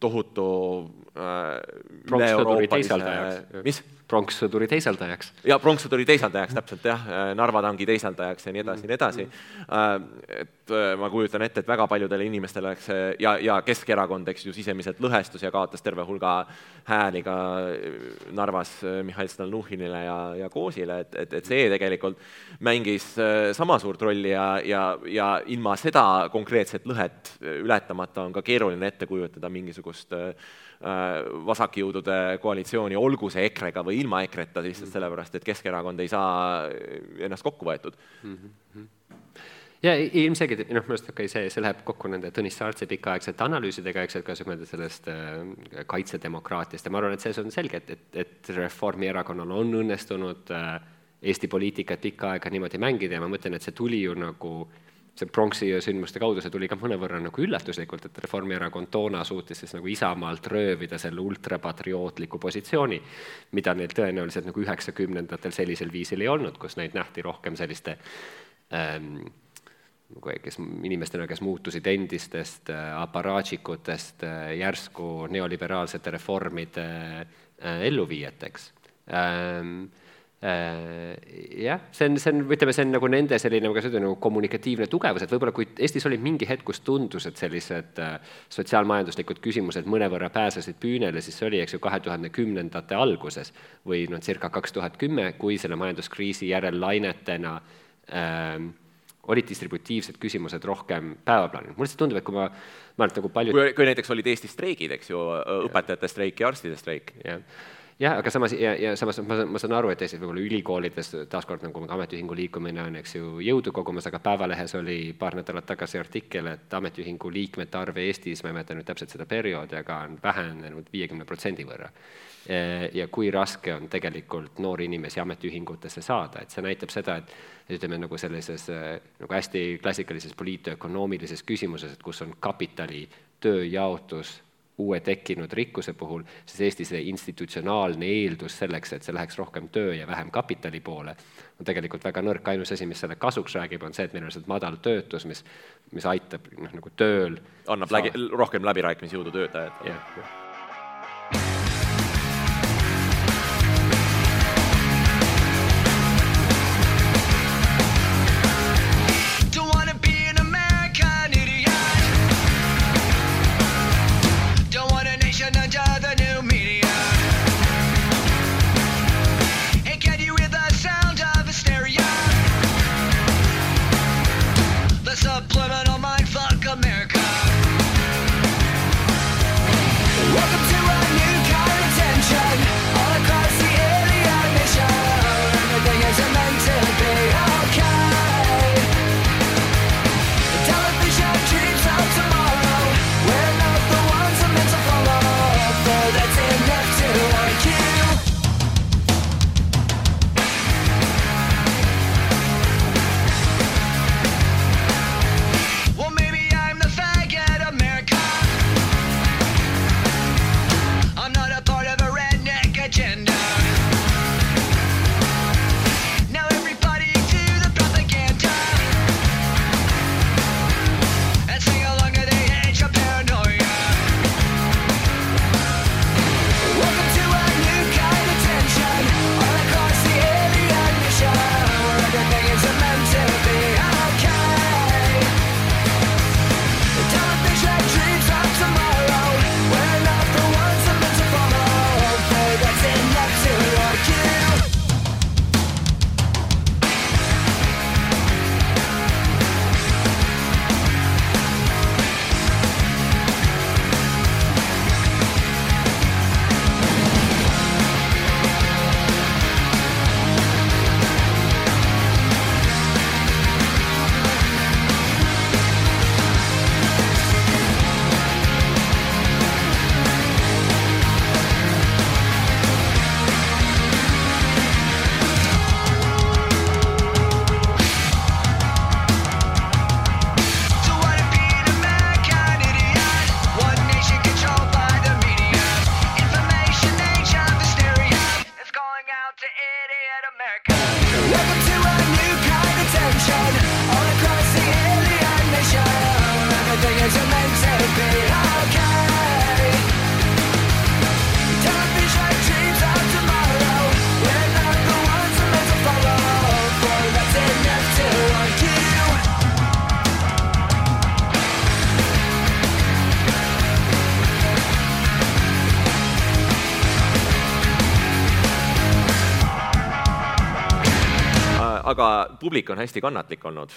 tohutu äh, pronkssõduri teisaldajaks. mis? pronkssõduri teisaldajaks. ja pronkssõduri teisaldajaks, täpselt jah, Narva tanki teisaldajaks ja nii edasi ja nii edasi. Äh, et ma kujutan ette, et väga paljudele inimestele oleks see ja, ja Keskerakond, eks ju, sisemiselt lõhestus ja kaotas terve hulga hääli ka Narvas Mihhail Stalnuhhinile ja, ja Koosile, et, et, et see tegelikult mängis sama suurt rolli ja, ja, ja ilma seda konkreetset lõhet ületamata on ka keeruline ette kujutada mingisugust äh, vasakjõudude koalitsiooni, olgu see EKRE-ga või ilma EKRE-ta, lihtsalt mm. sellepärast, et Keskerakond ei saa ennast kokku võetud mm. -hmm ja ilmselgelt, noh, minu arust okei okay,, see, see läheb kokku nende Tõnis Saartsi pikaaegsete analüüsidega, eks, et kas mõelda sellest äh, kaitsedemokraatiast ja ma arvan, et see on selge, et, et, et Reformierakonnal on õnnestunud äh, Eesti poliitikat pikka aega niimoodi mängida ja ma mõtlen, et see tuli ju nagu äh, see pronksi sündmuste kaudu, see tuli ka mõnevõrra nagu üllatuslikult, et Reformierakond toona suutis siis nagu Isamaalt röövida selle ultrapatriootliku positsiooni, mida neil tõenäoliselt nagu üheksakümnendatel sellisel viisil ei olnud, kus neid nähti rohkem selliste ähm, nagu kes inimestena, kes muutusid endistest äh, aparaatšikutest äh, järsku neoliberaalsete reformide äh, elluviijateks. Ähm, Äh, jah, see on, see on, ütleme, see on nagu nende selline, kuidas öelda, nagu kommunikatiivne tugevus, et võib-olla kui Eestis oli mingi hetk, kus tundus, et sellised äh, sotsiaalmajanduslikud küsimused mõnevõrra pääsesid püünele, siis see oli, eks ju, kahe tuhande kümnendate alguses või noh, circa kaks tuhat kümme, kui selle majanduskriisi järel lainetena ähm, olid distributiivsed küsimused rohkem päevaplaanil. mulle lihtsalt tundub, et kui ma, ma arvan, et nagu paljud kui, kui näiteks olid Eestis streigid, eks ju, õpetajate streik ja arstide streik. jah jah, aga samas ja, ja samas ma, ma saan aru, et Eestis võib-olla ülikoolides taaskord nagu ametiühingu liikumine on, eks ju, jõudu kogumas, aga Päevalehes oli paar nädalat tagasi artikkel, et ametiühingu liikmete arv Eestis, ma ei mäleta nüüd täpselt seda perioodi, aga on vähenenud viiekümne protsendi võrra. ja kui raske on tegelikult noori inimesi ametiühingutesse saada, et see näitab seda, et ütleme, nagu sellises nagu hästi klassikalises poliitökonoomilises küsimuses, et kus on kapitali tööjaotus uue tekkinud rikkuse puhul, siis Eesti see institutsionaalne eeldus selleks, et see läheks rohkem töö ja vähem kapitali poole, on tegelikult väga nõrk, ainus asi, mis selle kasuks räägib, on see, et meil on lihtsalt madal töötus, mis, mis aitab noh, nagu tööl annab läbi, rohkem läbirääkimisjõudu töötajatele. Publik on hästi kannatlik olnud.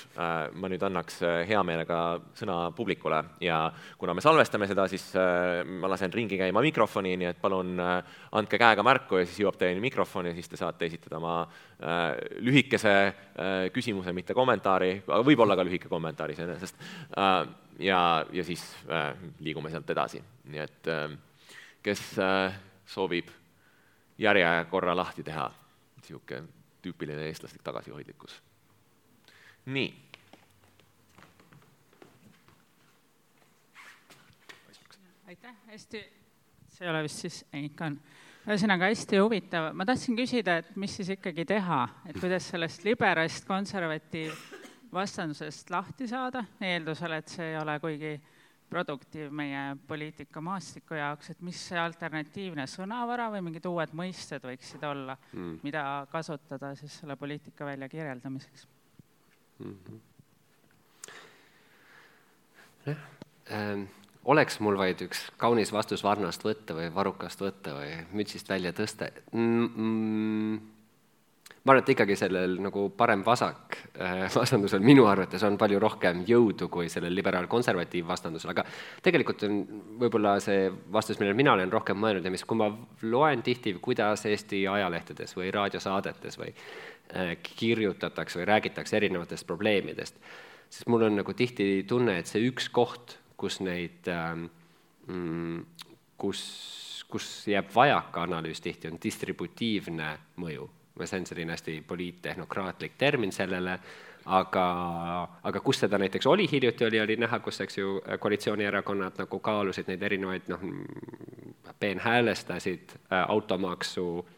ma nüüd annaks äh, hea meelega sõna publikule ja kuna me salvestame seda, siis äh, ma lasen ringi käima mikrofoni, nii et palun äh, andke käega märku ja siis jõuab teieni mikrofon ja siis te saate esitada oma äh, lühikese äh, küsimuse, mitte kommentaari, aga võib-olla ka lühike kommentaar iseenesest äh, ja, ja siis äh, liigume sealt edasi, nii et äh, kes äh, soovib järjekorra lahti teha, niisugune tüüpiline eestlaslik tagasihoidlikkus. Nii. aitäh, hästi, see ei ole vist siis, ei ikka on. ühesõnaga hästi huvitav, ma tahtsin küsida, et mis siis ikkagi teha, et kuidas sellest liberast konservatiiv vastandusest lahti saada, eeldusel, et see ei ole kuigi produktiiv meie poliitikamaastiku jaoks, et mis see alternatiivne sõnavara või mingid uued mõisted võiksid olla mm., mida kasutada siis selle poliitika välja kirjeldamiseks? Ähm, oleks mul vaid üks kaunis vastus varnast võtta või varrukast võtta või mütsist välja tõsta? Mm,. Mm, ma arvan, et ikkagi sellel nagu parem-vasak äh, vastandusel minu arvates on palju rohkem jõudu kui sellel liberaal-konservatiiv vastandusel, aga tegelikult on võib-olla see vastus, millele mina olen rohkem mõelnud ja mis, kui ma loen tihti, kuidas Eesti ajalehtedes või raadiosaadetes või kirjutatakse või räägitakse erinevatest probleemidest, siis mul on nagu tihti tunne, et see üks koht, kus neid ähm, mm, kus, kus jääb vajaka analüüs tihti, on distributiivne mõju. See on selline hästi poliittehnokraatlik termin sellele, aga, aga kus seda näiteks oli hiljuti, oli, oli näha, kus, eks ju, koalitsioonierakonnad nagu kaalusid neid erinevaid, noh, peenhäälestasid äh, automaksu äh,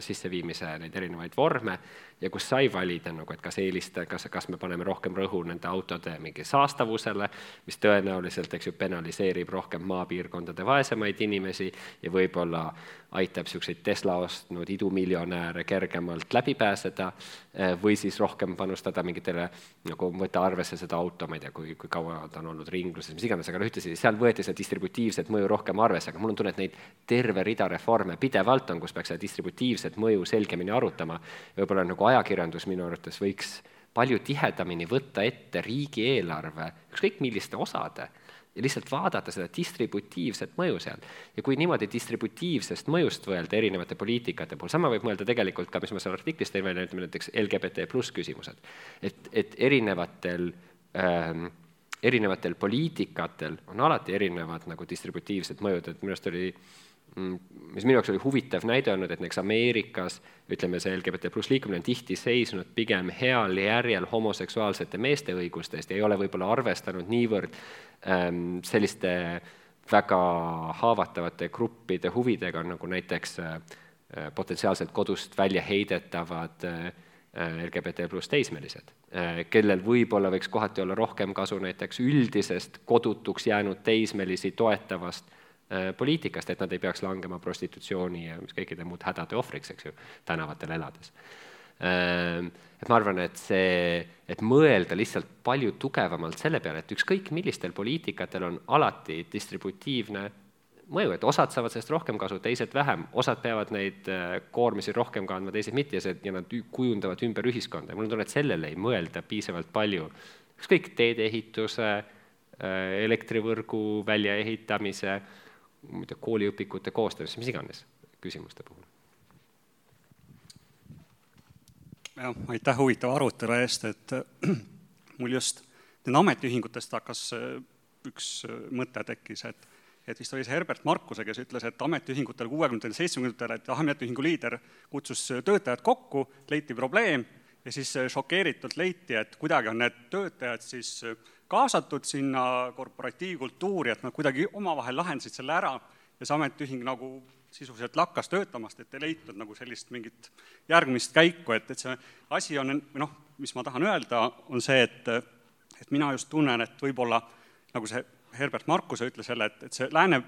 sisseviimise neid erinevaid vorme ja kus sai valida nagu, et kas eelista, kas, kas me paneme rohkem rõhu nende autode mingi saastavusele, mis tõenäoliselt, eks ju, penaliseerib rohkem maapiirkondade vaesemaid inimesi ja võib-olla aitab niisuguseid Tesla ostnud idumiljonäre kergemalt läbi pääseda, eh, või siis rohkem panustada mingitele, nagu võtta arvesse seda auto, ma ei tea, kui, kui kaua ta on olnud ringluses, mis iganes, aga noh, ühtlasi seal võeti seda distributiivset mõju rohkem arvesse, aga mul on tunne, et neid terve rida reforme pidevalt on, kus peaks seda distributiivset mõju selgemini arutama, võib-olla nagu ajakirjandus minu arvates võiks palju tihedamini võtta ette riigieelarve ükskõik milliste osade ja lihtsalt vaadata seda distributiivset mõju seal. ja kui niimoodi distributiivsest mõjust mõelda erinevate poliitikate puhul, sama võib mõelda tegelikult ka, mis ma seal artiklis tõin välja, ütleme näiteks LGBT pluss küsimused. et, et erinevatel ähm, erinevatel poliitikatel on alati erinevad nagu distributiivsed mõjud, et minu arust oli mm, mis minu jaoks oli huvitav näide olnud, et näiteks Ameerikas ütleme, see LGBT pluss liikumine on tihti seisnud pigem heal järjel homoseksuaalsete meeste õiguste eest ja ei ole võib-olla arvestanud niivõrd ähm, selliste väga haavatavate gruppide huvidega, nagu näiteks äh, potentsiaalselt kodust välja heidetavad äh, LGBT pluss teismelised, kellel võib-olla võiks kohati olla rohkem kasu näiteks üldisest kodutuks jäänud teismelisi toetavast poliitikast, et nad ei peaks langema prostitutsiooni ja mis kõikide muud hädade ohvriks, eks ju, tänavatel elades. Et ma arvan, et see, et mõelda lihtsalt palju tugevamalt selle peale, et ükskõik millistel poliitikatel on alati distributiivne mõju, et osad saavad sellest rohkem kasu, teised vähem, osad peavad neid koormisi rohkem kandma, teised mitte ja see, ja nad kujundavad ümber ühiskonda ja mul on tunne, et sellele ei mõelda piisavalt palju. ükskõik teedeehituse, elektrivõrgu väljaehitamise, ma ei tea, kooliõpikute koostamist, mis iganes küsimuste puhul. jah, aitäh huvitava arutelu eest, et mul just nende ametiühingutest hakkas üks mõte tekkis, et et vist oli see Herbert Markuse, kes ütles, et ametiühingutel kuuekümnendatel, seitsmekümnendatel, et ametiühingu liider kutsus töötajad kokku, leiti probleem ja siis šokeeritult leiti, et kuidagi on need töötajad siis kaasatud sinna korporatiivkultuuri, et nad kuidagi omavahel lahendasid selle ära ja see ametiühing nagu sisuliselt lakkas töötamast, et ei leitud nagu sellist mingit järgmist käiku, et, et see asi on, noh, mis ma tahan öelda, on see, et, et mina just tunnen, et võib-olla nagu see Herbert Markuse ütles jälle, et, et see lääne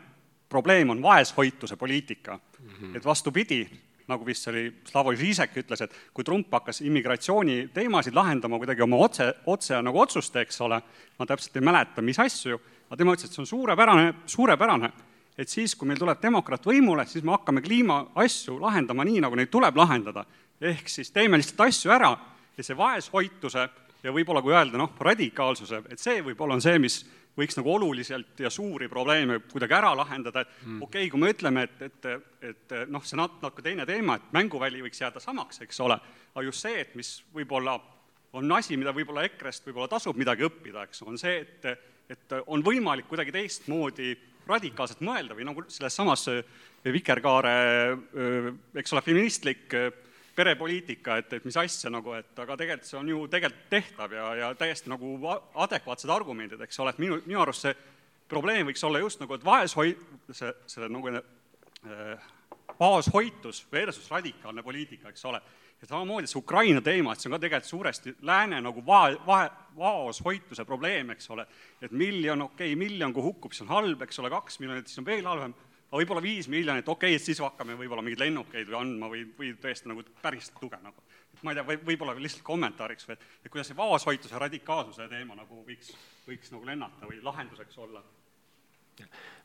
probleem on vaeshoituse poliitika mm. -hmm. et vastupidi, nagu vist oli Slavoj Žižek ütles, et kui Trump hakkas immigratsiooni teemasid lahendama kuidagi oma otse, otse nagu otsuste, eks ole, ma täpselt ei mäleta, mis asju, aga tema ütles, et see on suurepärane, suurepärane, et siis, kui meil tuleb demokraat võimule, siis me hakkame kliimaasju lahendama nii, nagu neid tuleb lahendada. ehk siis teeme lihtsalt asju ära ja see vaeshoituse ja võib-olla kui öelda noh, radikaalsuse, et see võib-olla on see, mis võiks nagu oluliselt ja suuri probleeme kuidagi ära lahendada, et mm. okei okay,, kui me ütleme, et, et, et noh, see natuke teine teema, et mänguväli võiks jääda samaks, eks ole, aga just see, et mis võib-olla on asi, mida võib-olla EKRE-st võib-olla tasub midagi õppida, eks, on see, et, et on võimalik kuidagi teistmoodi radikaalselt mõelda või nagu selles samas Vikerkaare, eks ole, feministlik perepoliitika, et, et mis asja nagu, et aga tegelikult see on ju tegelikult tehtav ja, ja täiesti nagu adekvaatsed argumendid, eks ole, et minu, minu arust see probleem võiks olla just nagu, et vaeshoi-, see, selle nagu äh, baashoitus versus radikaalne poliitika, eks ole. ja samamoodi see Ukraina teema, et see on ka tegelikult suuresti lääne nagu vae, vae, vaoshoituse probleem, eks ole. et miljon, okei okay,, miljon kui hukkub, siis on halb, eks ole, kaks miljonit, siis on veel halvem aga võib-olla viis miljonit, okei okay,, et siis hakkame võib-olla mingeid lennukeid või andma või, või tõesti nagu päris tuge nagu. et ma ei tea, või võib-olla lihtsalt kommentaariks või et, et kuidas see vaoshoituse radikaalsuse teema nagu võiks, võiks nagu lennata või lahenduseks olla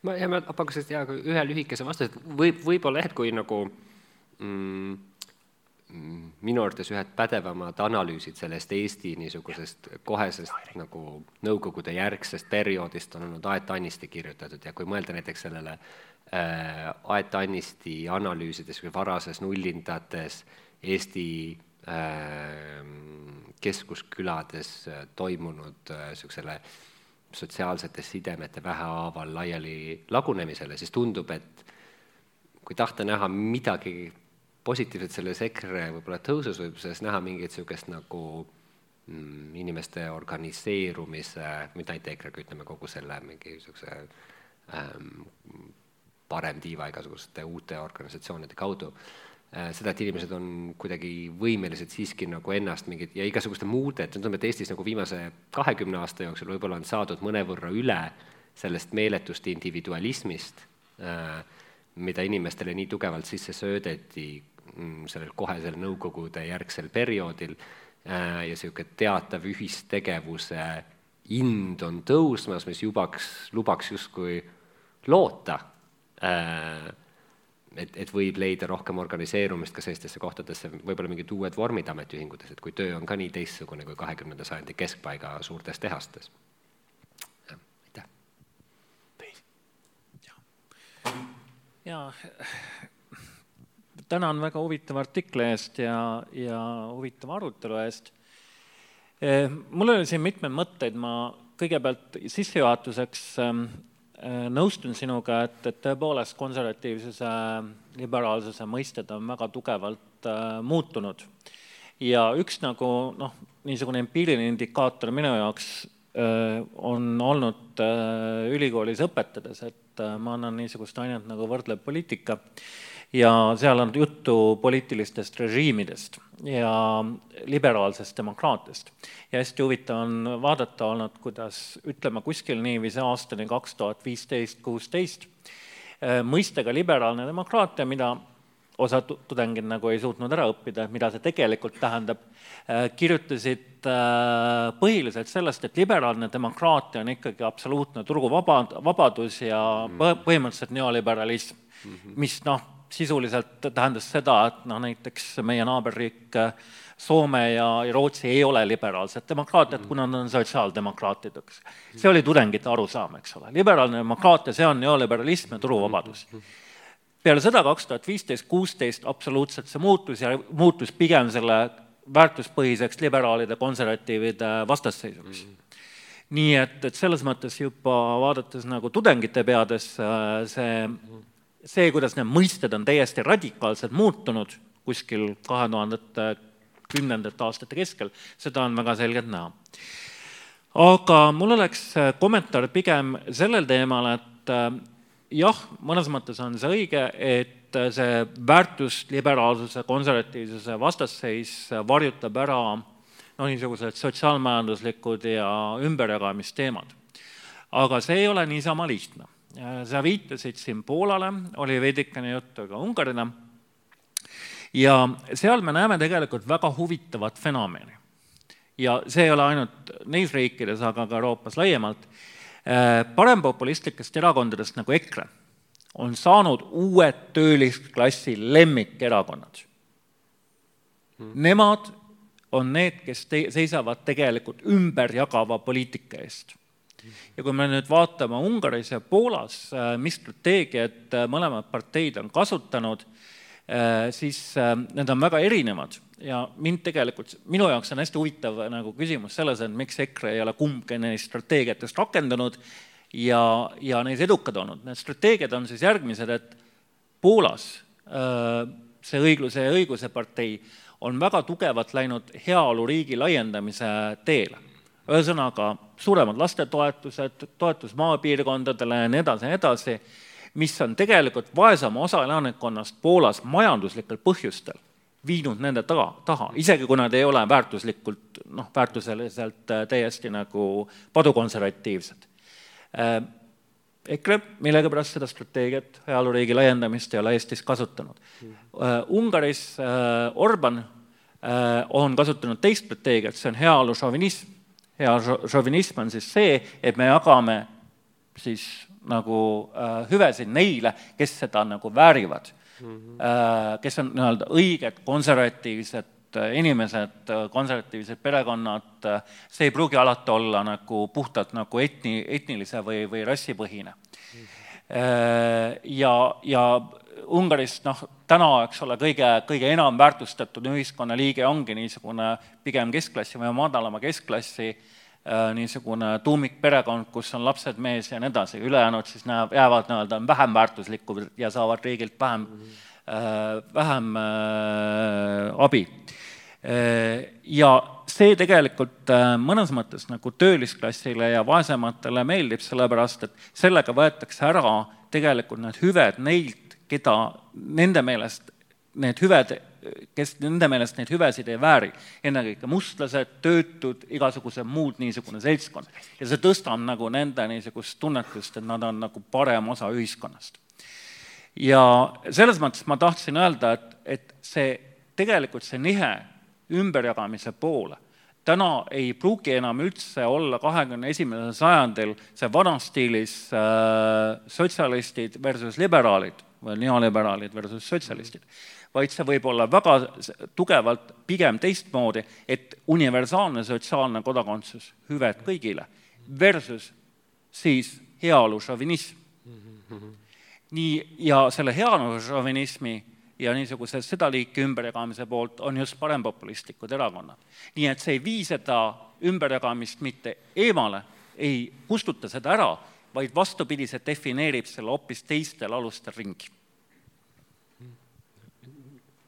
ma, ja ma pakuks hea ühe lühikese vastuse, et võib, võib-olla jah, et kui nagu mm, minu arvates ühed pädevamad analüüsid sellest Eesti niisugusest kohesest nagu Nõukogude järgsest perioodist on olnud Aet Annisti kirjutatud ja kui mõelda näiteks sellele Aet Annisti analüüsides või varases nullindates Eesti äh, keskuskülades äh, toimunud niisugusele äh, sotsiaalsete sidemete vähehaaval laiali lagunemisele, siis tundub, et kui tahta näha midagi positiivset selles EKRE võib-olla tõusus, võib selles näha mingit niisugust nagu mm, inimeste organiseerumise, mitte ainult EKRE-ga, ütleme kogu selle mingi niisuguse ähm, parem tiiva igasuguste uute organisatsioonide kaudu. Äh,, seda, et inimesed on kuidagi võimelised siiski nagu ennast mingit ja igasuguste muude, et tundub, et Eestis nagu viimase kahekümne aasta jooksul võib-olla on saadud mõnevõrra üle sellest meeletust individualismist äh,, mida inimestele nii tugevalt sisse söödeti mm, sellel kohesel Nõukogude järgsel perioodil äh, ja niisugune teatav ühistegevuse ind on tõusmas, mis jubaks, lubaks justkui loota et, et võib leida rohkem organiseerumist ka sellistesse kohtadesse, võib-olla mingid uued vormid ametiühingutes, et kui töö on ka nii teistsugune kui kahekümnenda sajandi keskpaiga suurtes tehastes. aitäh. jaa, tänan väga huvitava artikli eest ja, ja huvitava arutelu eest. Eh, mul oli siin mitmeid mõtteid, ma kõigepealt sissejuhatuseks Äh, nõustun sinuga, et, et tõepoolest konservatiivsuse, liberaalsuse mõisted on väga tugevalt äh, muutunud. ja üks nagu noh, niisugune empiiriline indikaator minu jaoks äh, on olnud äh, ülikoolis õpetades, et äh, ma annan niisugust ainet nagu võrdlev poliitika ja seal on juttu poliitilistest režiimidest ja liberaalsest demokraatiast. ja hästi huvitav on vaadata olnud, kuidas ütleme kuskil niiviisi aastani kaks tuhat viisteist, kuusteist, äh, mõistega liberaalne demokraatia, mida osa tudengid nagu ei suutnud ära õppida, mida see tegelikult tähendab, äh, kirjutasid äh, põhiliselt sellest, et liberaalne demokraatia on ikkagi absoluutne turuvaba, vabadus ja põhimõtteliselt neoliberalism, mhm. mis noh, sisuliselt tähendas seda, et noh, näiteks meie naaberriik äh, Soome ja, Rootsi ei ole liberaalsed demokraatiad, kuna nad on sotsiaaldemokraatid, eks. see oli tudengite arusaam, eks ole, liberaalne demokraatia, see on neoliberalism ja turuvabadus. peale seda kaks tuhat viisteist, kuusteist absoluutselt see muutus ja muutus pigem selle väärtuspõhiseks liberaalide, konservatiivide vastasseisuks nii et, et selles mõttes juba vaadates nagu tudengite peades see see, kuidas need mõisted on täiesti radikaalselt muutunud kuskil kahe tuhandete kümnendate aastate keskel, seda on väga selgelt näha. aga mul oleks kommentaar pigem sellel teemal, et äh, jah, mõnes mõttes on see õige, et et see väärtusliberaalsuse, konservatiivsuse vastasseis varjutab ära no niisugused sotsiaalmajanduslikud ja ümberjagamisteemad. aga see ei ole niisama lihtne. Sa viitasid siin Poolale, oli veidikene juttu ka Ungarile ja seal me näeme tegelikult väga huvitavat fenomeni. ja see ei ole ainult neis riikides, aga ka Euroopas laiemalt, parempopulistlikest erakondadest nagu EKRE on saanud uued töölisklassi lemmikerakonnad. Nemad on need, kes te-, seisavad tegelikult ümberjagava poliitika eest. Ja kui me nüüd vaatame Ungaris ja Poolas, mis strateegiat mõlemad parteid on kasutanud, siis need on väga erinevad ja mind tegelikult, minu jaoks on hästi huvitav nagu küsimus selles, et miks EKRE ei ole kumbki neist strateegiatest rakendanud ja, ja neis edukad olnud. Need strateegiad on siis järgmised, et Poolas see õigluse ja õiguse partei on väga tugevalt läinud heaoluriigi laiendamise teele. Ühesõnaga, suuremad lastetoetused, toetus maapiirkondadele ja nii edasi ja nii edasi, mis on tegelikult vaesema osa elanikkonnast Poolas majanduslikel põhjustel viinud nende taga, taha, isegi kui nad ei ole väärtuslikult noh, väärtuseliselt täiesti nagu padukonservatiivsed. EKRE millegipärast seda strateegiat, heaoluriigi laiendamist ei ole Eestis kasutanud. Mm.. Ungaris Orban on kasutanud teist strateegiat, see on heaolu šovinism. Heaolu-šovinism on siis see, et me jagame siis nagu hüvesid neile, kes seda nagu väärivad mm. -hmm. kes on nii-öelda õiged konservatiivsed inimesed, konservatiivsed perekonnad, see ei pruugi alati olla nagu puhtalt nagu etni, etnilise või, või rassipõhine. ja, ja Ungaris noh, täna, eks ole, kõige, kõige enam väärtustatud ühiskonnaliige ongi niisugune pigem keskklassi või madalama keskklassi niisugune tuumikperekond, kus on lapsed, mees ja nii edasi, ülejäänud siis näeb, jäävad nii-öelda vähem väärtuslikud ja saavad riigilt vähem mm, -hmm. vähem äh, abi ja see tegelikult äh, mõnes mõttes nagu töölisklassile ja vaesematele meeldib, sellepärast et sellega võetakse ära tegelikult need hüved neilt, keda nende meelest need hüved, kes nende meelest neid hüvesid ei vääri, ennekõike mustlased, töötud, igasugused muud niisugune seltskond. ja see tõstab nagu nende niisugust tunnetust, et nad on nagu parem osa ühiskonnast. ja selles mõttes ma tahtsin öelda, et, et see, tegelikult see nihe ümberjagamise poole. täna ei pruugi enam üldse olla kahekümne esimesel sajandil see vanas stiilis äh, sotsialistid versus liberaalid või neoliberaalid versus sotsialistid, vaid see võib olla väga tugevalt pigem teistmoodi, et universaalne sotsiaalne kodakondsus, hüved kõigile, versus siis heaolu šovinism. nii, ja selle heaolu šovinismi ja niisuguse seda liiki ümberjagamise poolt on just parempopulistlikud erakonnad. nii et see ei vii seda ümberjagamist mitte eemale, ei kustuta seda ära, vaid vastupidiselt defineerib selle hoopis teistel alustel ringi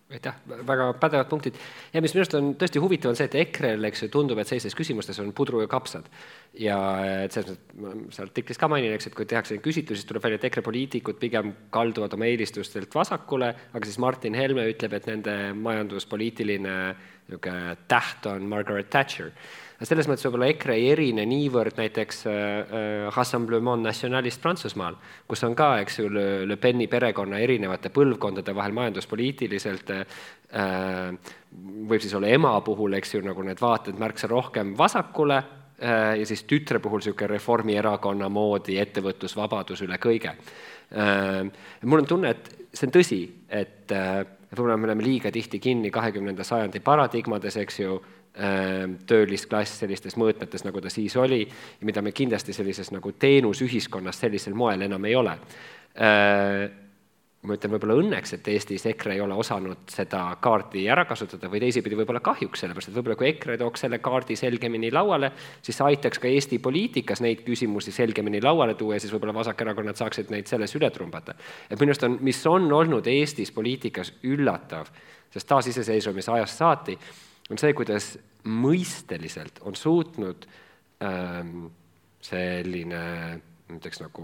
aitäh, väga pädevad punktid. ja mis minu arust on tõesti huvitav, on see, et EKRE-l, eks ju, tundub, et sellistes küsimustes on pudru ja kapsad. ja et selles mõttes, seal artiklis ka mainin, eks, et kui tehakse neid küsitlusi, siis tuleb välja, et EKRE poliitikud pigem kalduvad oma eelistustelt vasakule, aga siis Martin Helme ütleb, et nende majanduspoliitiline niisugune täht on Margaret Thatcher selles mõttes võib-olla EKRE ei erine niivõrd näiteks äh, Rassemblement Nationalist Prantsusmaal, kus on ka, eks ju, Le Peni perekonna erinevate põlvkondade vahel majanduspoliitiliselt äh, võib siis olla ema puhul, eks ju, nagu need vaated märksa rohkem vasakule äh, ja siis tütre puhul niisugune Reformierakonna moodi ettevõtlusvabadus üle kõige äh,. mul on tunne, et see on tõsi, et äh, võib-olla me oleme liiga tihti kinni kahekümnenda sajandi paradigmades, eks ju, töölisklass sellistes mõõtmetes, nagu ta siis oli, mida me kindlasti sellises nagu teenusühiskonnas sellisel moel enam ei ole. Ehm, ma ütlen võib-olla õnneks, et Eestis EKRE ei ole osanud seda kaarti ära kasutada või teisipidi võib-olla kahjuks, sellepärast et võib-olla kui EKRE tooks selle kaardi selgemini lauale, siis see aitaks ka Eesti poliitikas neid küsimusi selgemini lauale tuua ja siis võib-olla vasakerakonnad saaksid neid selles üle trumbata. et minu arust on, mis on olnud Eestis poliitikas üllatav, sest taasiseseisvumise ajast saati, on see, kuidas mõisteliselt on suutnud ähm, selline näiteks nagu,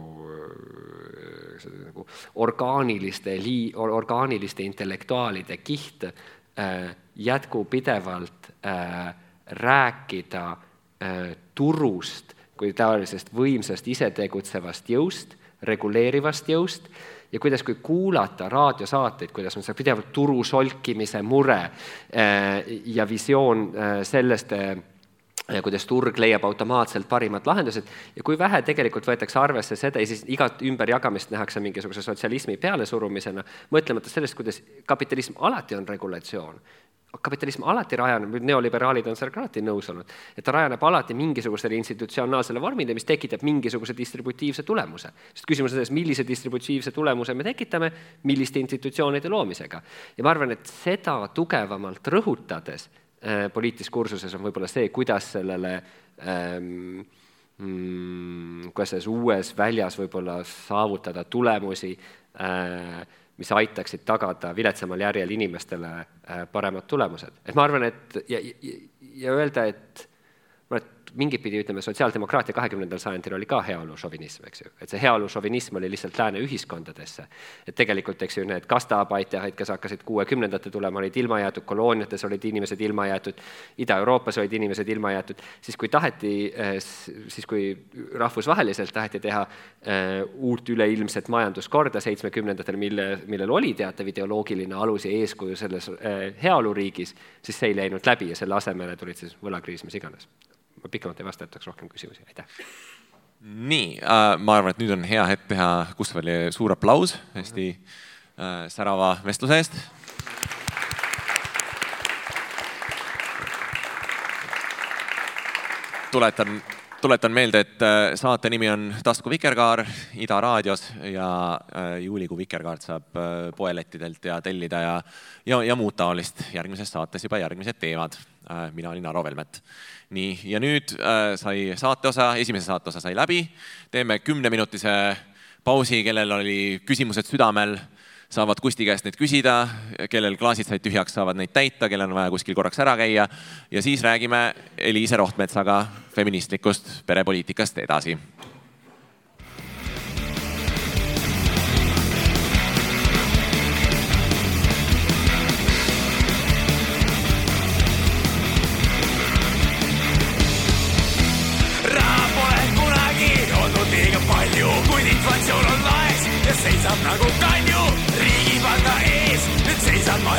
nagu orgaaniliste lii-, orgaaniliste intellektuaalide kiht äh, jätkupidevalt äh, rääkida äh, turust kui taolisest võimsast isetegutsevast jõust, reguleerivast jõust ja kuidas, kui kuulata raadiosaateid, kuidas on see pidevalt turu solkimise mure äh, ja visioon äh, sellest, äh, kuidas turg leiab automaatselt parimad lahendused. Ja kui vähe tegelikult võetakse arvesse seda ja siis igat ümberjagamist nähakse mingisuguse sotsialismi pealesurumisena, mõtlemata sellest, kuidas kapitalism alati on regulatsioon kapitalism alati rajaneb, neoliberaalid on sellega alati nõus olnud, et ta rajaneb alati mingisugusele institutsionaalsele vormile, mis tekitab mingisuguse distributiivse tulemuse. sest küsimus on selles, millise distributiivse tulemuse me tekitame, milliste institutsioonide loomisega. ja ma arvan, et seda tugevamalt rõhutades äh, poliitdiskursuses on võib-olla see, kuidas sellele ähm, mm, kuidas selles uues väljas võib-olla saavutada tulemusi äh, mis aitaksid tagada viletsamal järjel inimestele äh, paremad tulemused. et ma arvan, et ja, ja, ja öelda, et mingit pidi ütleme, sotsiaaldemokraatia kahekümnendal sajandil oli ka heaolušovinism, eks ju, et see heaolušovinism oli lihtsalt lääne ühiskondadesse. et tegelikult, eks ju, need kastaabaitajad, kes hakkasid kuuekümnendate tulema, olid ilma jäetud, kolooniates olid inimesed ilma jäetud, Ida-Euroopas olid inimesed ilma jäetud, siis kui taheti, eh, siis kui rahvusvaheliselt taheti teha eh, uut üleilmset majanduskorda seitsmekümnendatel, mille, millel oli teatav ideoloogiline alus ja eeskuju selles eh, heaoluriigis, siis see ei läinud läbi ja selle asemele tulid siis võlakriis, mis iganes ma pikemalt ei vasta, jätaks rohkem küsimusi, aitäh. nii äh,, ma arvan, et nüüd on hea hetk teha Gustavile suur aplaus hästi äh, särava vestluse eest. tuletan, tuletan meelde, et äh, saate nimi on Tasku Vikerkaar Ida raadios ja äh, juulikuu Vikerkaart saab äh, poelettidelt ja tellida ja, ja, ja muud taolist. järgmises saates juba järgmised teemad. Mina olin Aro Velmet. Nii, ja nüüd äh, sai saateosa, esimese saateosa sai läbi, teeme kümneminutise pausi, kellel oli küsimused südamel, saavad Kusti käest neid küsida, kellel klaasid said tühjaks, saavad neid täita, kellel on vaja kuskil korraks ära käia. Ja siis räägime Eliise Rohtmetsaga feministlikust perepoliitikast edasi nagu kanju riigipanga ees. nüüd seisan ma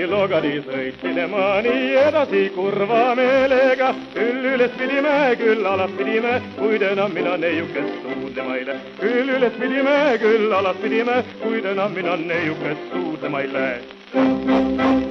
ligadi-logadi sõitsime ma nii edasi kurva meelega. küll üles pidime, küll alas pidime, kuid enam mina neiukest suudlema ei lähe. küll üles pidime, küll alas pidime, kuid enam mina neiukest suudlema ei lähe.